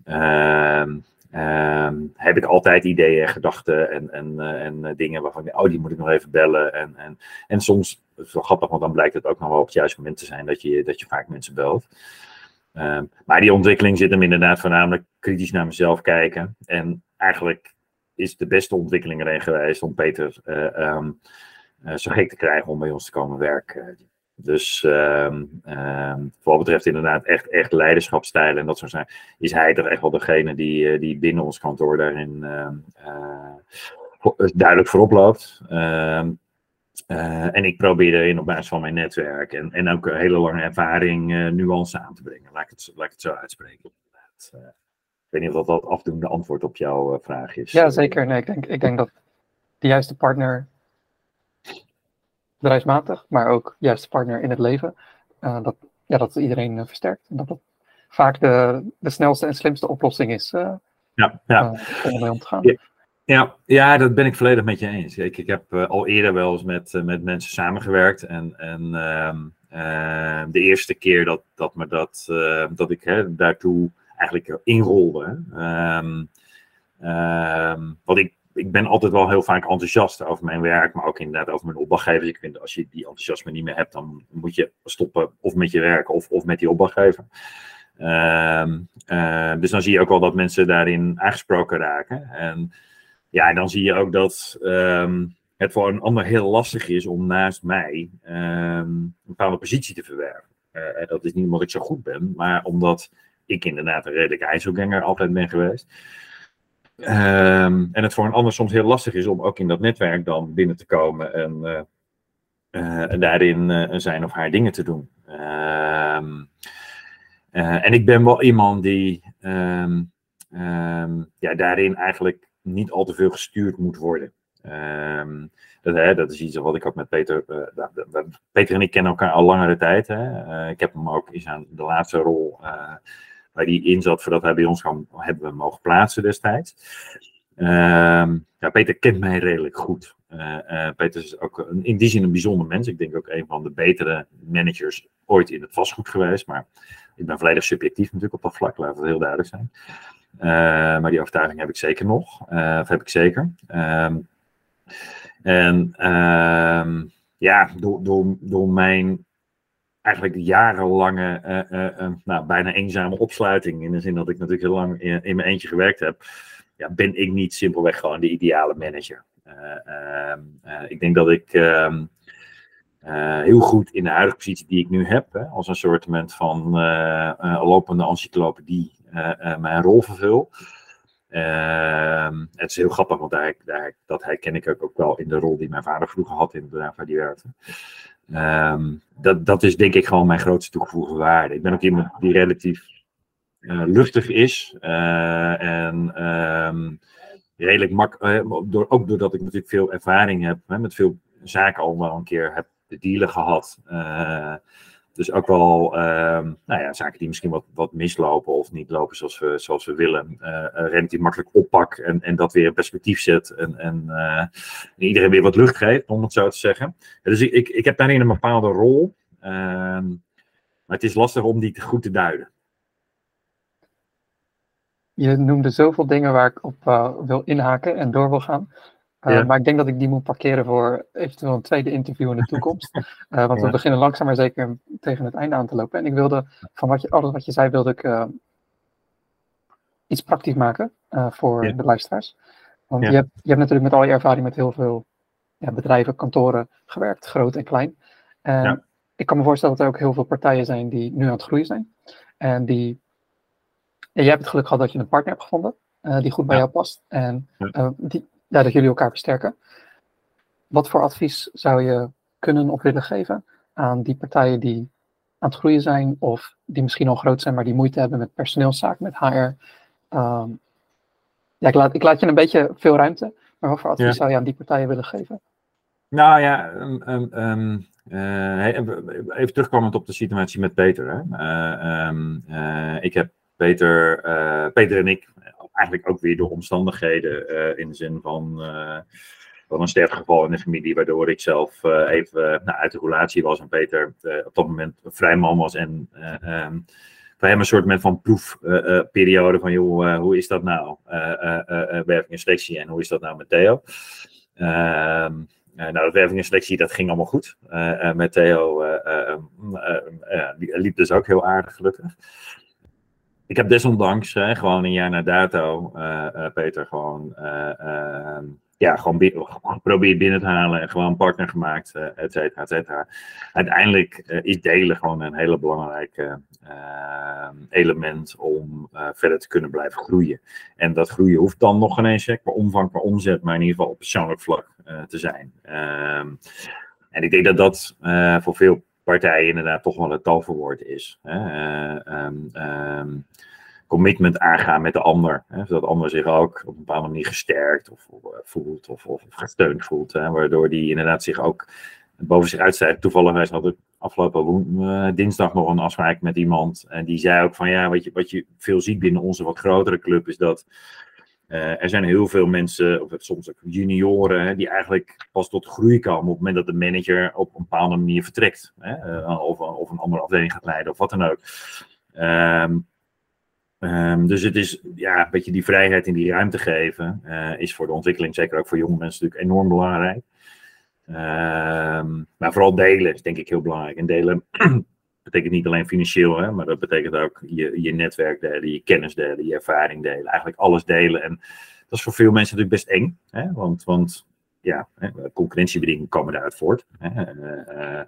Um, um, heb ik altijd ideeën, gedachten en, en, uh, en uh, dingen waarvan ik, oh, die moet ik nog even bellen. En, en, en soms, is wel grappig, want dan blijkt het ook nog wel op het juiste moment te zijn dat je, dat je vaak mensen belt. maar die ontwikkeling zit hem inderdaad voornamelijk kritisch naar mezelf kijken. En eigenlijk is de beste ontwikkeling erin geweest om Peter uh, um, uh, zo gek te krijgen om bij ons te komen werken. Dus um, wat betreft inderdaad echt, echt leiderschapstijlen en dat soort zaken, is hij toch echt wel degene die, uh, die binnen ons kantoor daarin duidelijk voorop loopt. en ik probeer erin op basis van mijn netwerk en, en ook een hele lange ervaring nuance aan te brengen. Laat ik het, laat ik het zo uitspreken. Ik weet niet of dat, afdoende antwoord op jouw uh, vraag is. Ja, zeker. Nee, ik, denk, ik denk dat de juiste partner, bedrijfsmatig, maar ook de juiste partner in het leven, uh, dat, ja, dat iedereen uh, versterkt. En dat dat vaak de, de snelste en slimste oplossing is ja, ja. om ermee om te gaan. Ja. Ja, ja, dat ben ik volledig met je eens. Ik, ik heb al eerder wel eens met, met mensen samengewerkt. En, en ehm, de eerste keer dat, dat, me dat, dat ik hè, daartoe eigenlijk inrolde. Um, want ik, ik ben altijd wel heel vaak enthousiast over mijn werk, maar ook inderdaad over mijn opdrachtgevers. Ik vind als je die enthousiasme niet meer hebt, dan moet je stoppen of met je werk of, of met die opdrachtgever. Um, uh, dus dan zie je ook wel dat mensen daarin aangesproken raken. En ja, dan zie je ook dat het voor een ander heel lastig is om naast mij een bepaalde positie te verwerven. Uh, dat is niet omdat ik zo goed ben, maar omdat ik inderdaad een redelijke IJsselganger altijd ben geweest. Um, en het voor een ander soms heel lastig is om ook in dat netwerk dan binnen te komen en, uh, uh, daarin uh, zijn of haar dingen te doen. Um, en ik ben wel iemand die um, ja, daarin eigenlijk niet al te veel gestuurd moet worden. Dat, hè, dat, is iets wat ik ook met Peter. Peter en ik kennen elkaar al langere tijd. Hè. ik heb hem ook eens aan de laatste rol waar die in zat voordat hij bij ons kwam, hebben we mogen plaatsen destijds. Uh, ja, Peter kent mij redelijk goed. Uh, uh, Peter is ook een, in die zin een bijzonder mens. Ik denk ook een van de betere managers ooit in het vastgoed geweest. Maar ik ben volledig subjectief natuurlijk op dat vlak, laat het heel duidelijk zijn. Uh, maar die overtuiging heb ik zeker nog. of heb ik zeker. Ehm, en ehm, ja, door, door, door mijn eigenlijk jarenlange, uh, uh, nou, bijna eenzame opsluiting. In de zin dat ik natuurlijk heel lang in, mijn eentje gewerkt heb. ja, ben ik niet simpelweg gewoon de ideale manager. Ehm, ik denk dat ik ehm, heel goed in de huidige positie die ik nu heb, hè, als een soort van lopende encyclopedie, mijn rol vervul. Ehm, het is heel grappig, want daar, daar, dat herken ik ook, ook wel in de rol die mijn vader vroeger had in het bedrijf waar die werkte. Ehm, dat, dat is denk ik gewoon mijn grootste toegevoegde waarde. Ik ben ook iemand die relatief uh, luchtig is. Uh, en um, redelijk mak uh, door, ook doordat ik natuurlijk veel ervaring heb, hè, met veel zaken al wel een keer heb te dealen gehad. Dus ook wel uh, nou ja, zaken die misschien wat, wat mislopen of niet lopen zoals we, zoals we willen. Uh, relatief makkelijk oppak en, en dat weer in perspectief zet. En, en uh, iedereen weer wat lucht geeft, om het zo te zeggen. Dus ik, ik, ik heb daarin een bepaalde rol. Ehm, maar het is lastig om die goed te duiden. Je noemde zoveel dingen waar ik op wil inhaken en door wil gaan. Uh, Maar ik denk dat ik die moet parkeren voor eventueel een tweede interview in de toekomst. Uh, want we beginnen langzaam maar zeker tegen het einde aan te lopen. En ik wilde van wat je, alles wat je zei, wilde ik uh, iets praktisch maken voor de luisteraars. Want je, hebt, je hebt natuurlijk met al je ervaring met heel veel ja, bedrijven, kantoren gewerkt, groot en klein. En ik kan me voorstellen dat er ook heel veel partijen zijn die nu aan het groeien zijn. En die. Ja, jij hebt het geluk gehad dat je een partner hebt gevonden die goed bij jou past. En die, ja, dat jullie elkaar versterken. Wat voor advies zou je kunnen of willen geven aan die partijen die aan het groeien zijn of die misschien al groot zijn, maar die moeite hebben met personeelszaken, met HR? Um, ehm, ja, ik laat, ik laat je een beetje veel ruimte, maar wat voor advies zou je aan die partijen willen geven? Nou ja, um, um, uh, even terugkomend op de situatie met Peter. Hè. Uh, uh, ik heb Peter, Peter en ik eigenlijk ook weer door omstandigheden uh, in de zin van, uh, van een sterfgeval in de familie, waardoor ik zelf uh, even nou, uit de relatie was en Peter op dat moment vrij man was en um, voor hem een soort van proefperiode van, joh, hoe is dat nou? werving en selectie en hoe is dat nou met Theo? Ehm, nou, de werving en selectie, dat ging allemaal goed. met Theo liep dus ook heel aardig, gelukkig ik heb desondanks hè, gewoon een jaar na dato, uh, uh, Peter, gewoon, uh, ja, gewoon geprobeerd binnen te halen en gewoon partner gemaakt, et cetera, et cetera. Uiteindelijk is delen gewoon een hele belangrijke element om verder te kunnen blijven groeien. En dat groeien hoeft dan nog geen eens qua omvang, qua omzet, maar in ieder geval op persoonlijk vlak te zijn. Ehm, en ik denk dat dat voor veel partijen inderdaad toch wel het toverwoord is. Hè? Um, commitment aangaan met de ander. Hè? Zodat de ander zich ook op een bepaalde manier gesterkt of, eh, voelt of, of, gesteund voelt. Waardoor die inderdaad zich ook boven zich uitstijgt. Toevallig had ik afgelopen uh, dinsdag nog een afspraak met iemand. En die zei ook van ja, wat je, wat je veel ziet binnen onze wat grotere club is dat uh, er zijn heel veel mensen, of soms ook junioren, die eigenlijk pas tot groei komen op het moment dat de manager op een bepaalde manier vertrekt. Hè, uh, of, of, een andere afdeling gaat leiden of wat dan ook. Um, um, dus het is ja, een beetje die vrijheid en die ruimte geven, uh, is voor de ontwikkeling, zeker ook voor jonge mensen, natuurlijk enorm belangrijk. Um, maar vooral delen is denk ik heel belangrijk. En delen betekent niet alleen financieel, hè, maar dat betekent ook je, je netwerk delen, je kennis delen, je ervaring delen. Eigenlijk alles delen. En dat is voor veel mensen natuurlijk best eng. Hè, want, want ja, concurrentiebedingen komen daaruit voort. Hè, uh,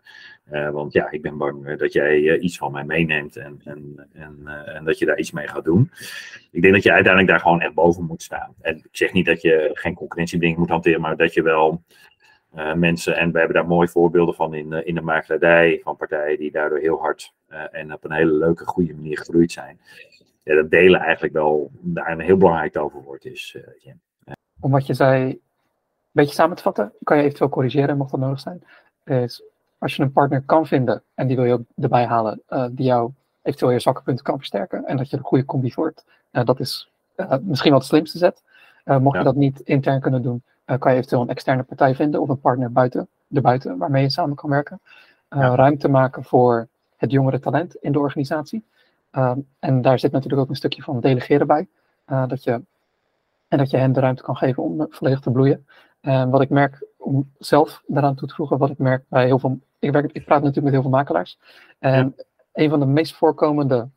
uh, want ja, ik ben bang dat jij iets van mij meeneemt en, en, en, en, dat je daar iets mee gaat doen. Ik denk dat je uiteindelijk daar gewoon echt boven moet staan. En ik zeg niet dat je geen concurrentiebedingen moet hanteren, maar dat je wel mensen. En we hebben daar mooie voorbeelden van in, uh, in de makelaardij. Van partijen die daardoor heel hard uh, en op een hele leuke, goede manier gegroeid zijn. Ja, dat delen eigenlijk wel daar een heel belangrijk toverwoord is. Jim. Om wat je zei, een beetje samen te vatten, kan je eventueel corrigeren mocht dat nodig zijn. Is als je een partner kan vinden en die wil je ook erbij halen, die jou eventueel je zakkenpunten kan versterken en dat je een goede combi wordt, dat is misschien wel het slimste zet. mocht ja. je dat niet intern kunnen doen, kan je eventueel een externe partij vinden of een partner buiten, erbuiten waarmee je samen kan werken. Ja. Ruimte maken voor het jongere talent in de organisatie. Uh, en daar zit natuurlijk ook een stukje van delegeren bij. Uh, dat je, en dat je hen de ruimte kan geven om volledig te bloeien. En wat ik merk, om zelf daaraan toe te voegen, wat ik merk bij heel veel. Ik, werk, ik praat natuurlijk met heel veel makelaars. En ja. een van de meest voorkomende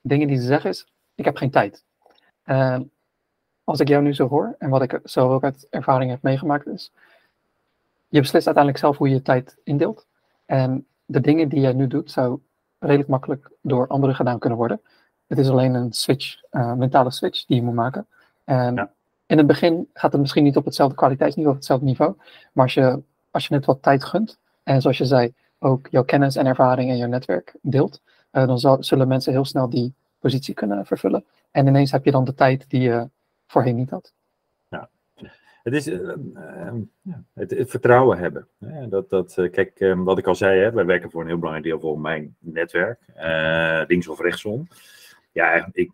dingen die ze zeggen is: Ik heb geen tijd. Als ik jou nu zo hoor en wat ik zelf ook uit ervaring heb meegemaakt is, je beslist uiteindelijk zelf hoe je je tijd indeelt. En de dingen die jij nu doet, zou redelijk makkelijk door anderen gedaan kunnen worden. Het is alleen een switch, uh, mentale switch die je moet maken. En in het begin gaat het misschien niet op hetzelfde kwaliteitsniveau, op hetzelfde niveau. Maar als je, als je net wat tijd gunt, en zoals je zei, ook jouw kennis en ervaring en jouw netwerk deelt, uh, dan zal, zullen mensen heel snel die positie kunnen vervullen. En ineens heb je dan de tijd die je voorheen niet had. Ja. Het is uh, het, het, vertrouwen hebben. Dat, dat, kijk, wat ik al zei, hè, wij werken voor een heel belangrijk deel voor mijn netwerk, links of rechtsom. Ja, ik,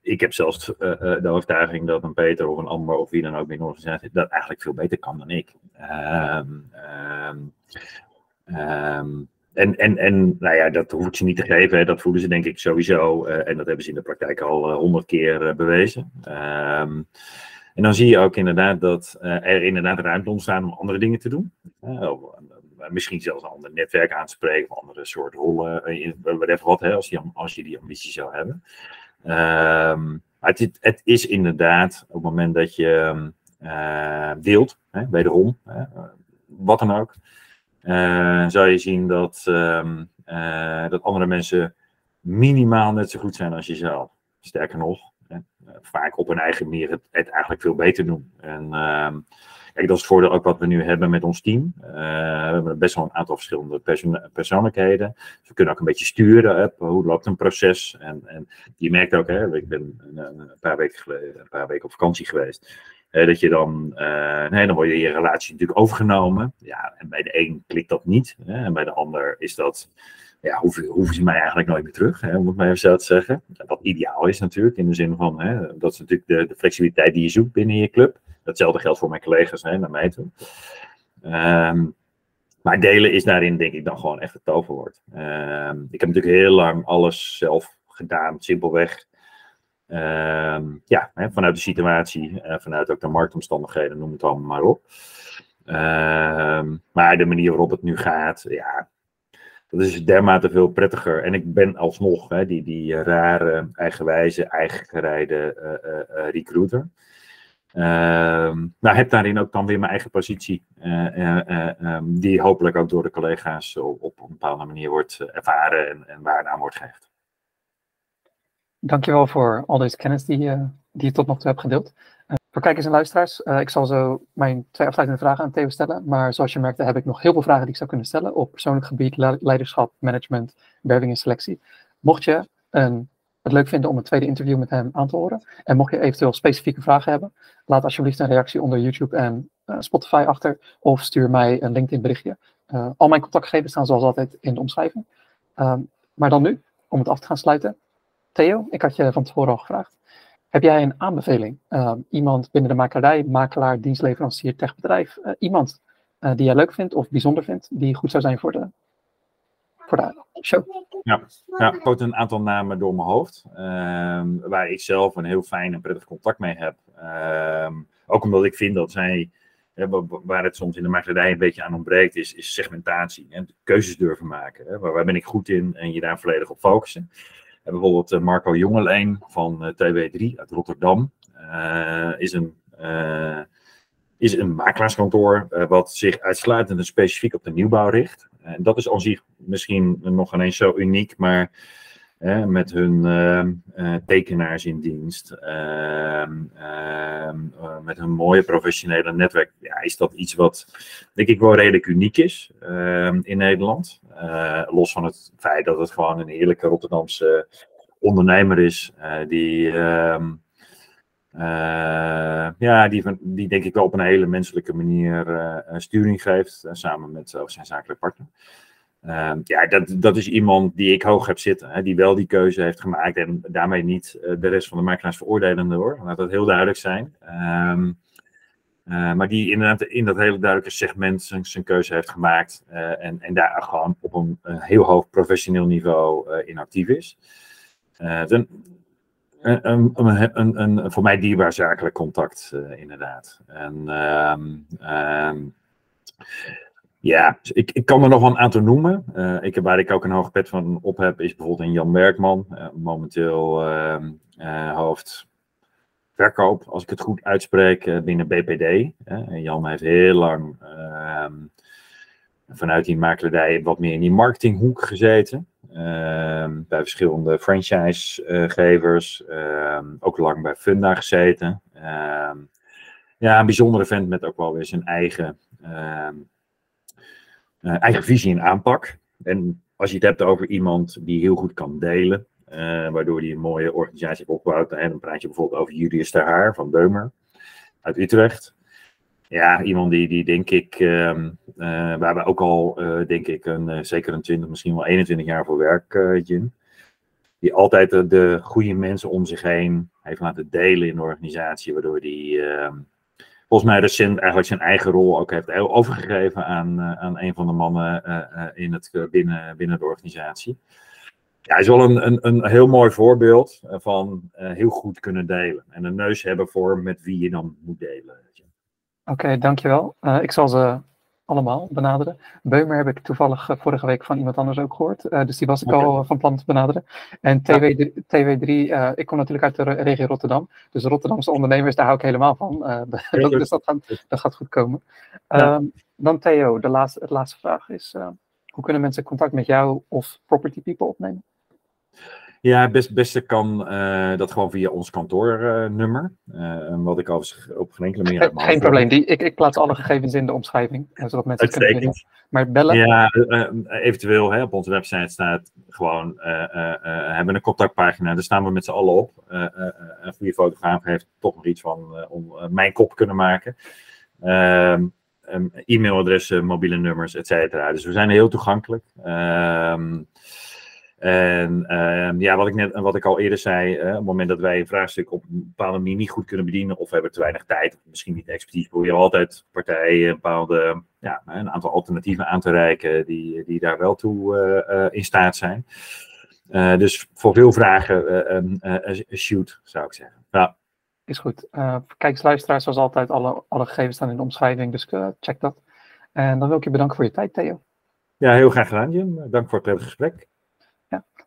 ik heb zelfs de overtuiging dat een Peter of een Amber of wie dan ook binnen organisatie dat eigenlijk veel beter kan dan ik. Um, en, en, en nou ja, dat hoeft ze niet te geven. Hè. Dat voelen ze denk ik sowieso. Uh, en dat hebben ze in de praktijk al eh, honderd keer uh, bewezen. Um, en dan zie je ook inderdaad dat er inderdaad ruimte ontstaat om andere dingen te doen. misschien zelfs een ander netwerk aan te spreken, of andere soort rollen, whatever wat, hè, als, je, als je die ambitie zou hebben. Um, maar het, het, is inderdaad op het moment dat je deelt, hè, wederom, wat dan ook, uh, zou je zien dat, um, uh, dat andere mensen minimaal net zo goed zijn als jezelf. Sterker nog, hè, vaak op hun eigen manier het, het, eigenlijk veel beter doen. En kijk, dat is het voordeel ook wat we nu hebben met ons team. Uh, we hebben best wel een aantal verschillende perso persoonlijkheden. Dus we kunnen ook een beetje sturen op hoe loopt een proces. En, en je merkt ook, hè, ik ben een, een, paar weken geleden, een paar weken op vakantie geweest dat je dan, uh, nee, dan word je je relatie natuurlijk overgenomen. Ja, en bij de een klikt dat niet. Hè, en bij de ander is dat, ja, hoeven, hoeven ze mij eigenlijk nooit meer terug, hè, om het maar even zo te zeggen. Wat ideaal is natuurlijk, in de zin van, hè, dat is natuurlijk de, de, flexibiliteit die je zoekt binnen je club. Datzelfde geldt voor mijn collega's, hè, naar mij toe. Maar delen is daarin denk ik dan gewoon echt het toverwoord. Um, ik heb natuurlijk heel lang alles zelf gedaan, simpelweg Ehm, ja, hè, vanuit de situatie, uh, vanuit ook de marktomstandigheden, noem het allemaal maar op. Ehm, maar de manier waarop het nu gaat, ja, dat is dermate veel prettiger. En ik ben alsnog hè, die, die rare, eigenwijze, eigengereide uh, uh, recruiter. Uh, nou, heb daarin ook dan weer mijn eigen positie, die hopelijk ook door de collega's op, op een bepaalde manier wordt ervaren en, en waarde aan wordt gehecht. Dankjewel voor al deze kennis die, uh, die je tot nog toe hebt gedeeld. Uh, voor kijkers en luisteraars, uh, ik zal zo mijn twee afsluitende vragen aan Theo stellen. Maar zoals je merkte heb ik nog heel veel vragen die ik zou kunnen stellen op persoonlijk gebied, leiderschap, management, werving en selectie. Mocht je een, het leuk vinden om een tweede interview met hem aan te horen en mocht je eventueel specifieke vragen hebben, laat alsjeblieft een reactie onder YouTube en Spotify achter of stuur mij een LinkedIn berichtje. al mijn contactgegevens staan zoals altijd in de omschrijving. Ehm, maar dan nu, om het af te gaan sluiten, Theo, ik had je van tevoren al gevraagd. Heb jij een aanbeveling? Uh, iemand binnen de makelaar, makelaar, dienstleverancier, techbedrijf, uh, iemand uh, die jij leuk vindt of bijzonder vindt, die goed zou zijn voor de, voor de show? Ja, ja ik een aantal namen door mijn hoofd, ehm, waar ik zelf een heel fijn en prettig contact mee heb. Ehm, ook omdat ik vind dat zij, waar het soms in de makelaarij een beetje aan ontbreekt, is, is segmentatie en keuzes durven maken. Waar ben ik goed in en je daar volledig op focussen bijvoorbeeld eh, Marco Jongeleen van eh, TW3 uit Rotterdam. Eh, is een is een makelaarskantoor wat zich uitsluitend en specifiek op de nieuwbouw richt. En dat is al zich misschien nog ineens zo uniek, maar met hun uh, tekenaars in dienst, ehm, ehm, met hun mooie professionele netwerk, ja, is dat iets wat denk ik wel redelijk uniek is ehm, in Nederland. los van het feit dat het gewoon een heerlijke Rotterdamse ondernemer is, die, ja, die, die denk ik wel op een hele menselijke manier sturing geeft, samen met zijn zakelijke partner. Uh, ja, dat, dat is iemand die ik hoog heb zitten, hè, die wel die keuze heeft gemaakt en daarmee niet uh, de rest van de makelaars veroordelende hoor. Laat dat heel duidelijk zijn. Um, maar die inderdaad in dat hele duidelijke segment zijn, zijn keuze heeft gemaakt en, en daar gewoon op een, heel hoog professioneel niveau in actief is. een, een, een, voor mij dierbaar zakelijk contact, inderdaad. En um, ja, ik, ik kan er nog wel een aantal noemen. Uh, ik, waar ik ook een hoge pet van op heb, is bijvoorbeeld een Jan Werkman. Uh, momenteel uh, verkoop, als ik het goed uitspreek, binnen BPD. Jan heeft heel lang ehm, vanuit die makelaardij wat meer in die marketinghoek gezeten. Ehm, bij verschillende franchisegevers. Ook lang bij Funda gezeten. ja, een bijzondere vent met ook wel weer zijn eigen, uh, eigen visie en aanpak. En als je het hebt over iemand die heel goed kan delen, uh, waardoor hij een mooie organisatie heeft opgebouwd. En dan praat je bijvoorbeeld over Julius de Haar van Beumer uit Utrecht. Ja, iemand die, die denk ik, uh, uh, waar we ook al, denk ik, een, zeker een 20, misschien wel 21 jaar voor werk, Jim. Die altijd de, de, goede mensen om zich heen heeft laten delen in de organisatie, waardoor die ehm, volgens mij recent eigenlijk zijn eigen rol ook heeft overgegeven aan, aan een van de mannen in het, binnen, binnen de organisatie ja, hij is wel een, een, een heel mooi voorbeeld van heel goed kunnen delen. En een neus hebben voor met wie je dan moet delen. Oké, dankjewel. Uh, ik zal ze allemaal benaderen. Beumer heb ik toevallig uh, vorige week van iemand anders ook gehoord. dus die was ik okay. al van plan te benaderen. En TW, ja. TW3, ik kom natuurlijk uit de regio Rotterdam. Dus Rotterdamse ondernemers, daar hou ik helemaal van. dus dat gaat, dat gaat goed komen. Ja. Um, dan Theo, de laatste, de laatste vraag is... hoe kunnen mensen contact met jou of Property People opnemen? Ja, het best, beste kan uh, dat gewoon via ons kantoornummer. Uh, wat ik overigens op geen enkele manier. Geen, geen probleem, Die, ik, ik plaats alle gegevens in de omschrijving, zodat mensen het kunnen vinden. Maar bellen? Ja, uh, eventueel hè, op onze website staat gewoon, hebben een contactpagina, daar staan we met z'n allen op. een goede fotograaf heeft toch nog iets van om mijn kop kunnen maken. Um, e-mailadressen, mobiele nummers, et cetera. Dus we zijn heel toegankelijk. Ehm en uh, ja, wat ik net wat ik al eerder zei, uh, op het moment dat wij een vraagstuk op een bepaalde manier niet goed kunnen bedienen, of we hebben te weinig tijd, of misschien niet expertise, proberen we altijd partijen een bepaalde, ja, een aantal alternatieven aan te reiken die, die daar wel toe uh, in staat zijn. dus voor veel vragen, shoot, zou ik zeggen. Ja. Is goed. kijk luisteraars, zoals altijd, alle, alle gegevens staan in de omschrijving, dus check dat. En dan wil ik je bedanken voor je tijd, Theo. Ja, heel graag gedaan, Jim. Dank voor het prettige gesprek.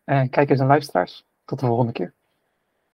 Kijkers en luisteraars, tot de volgende keer.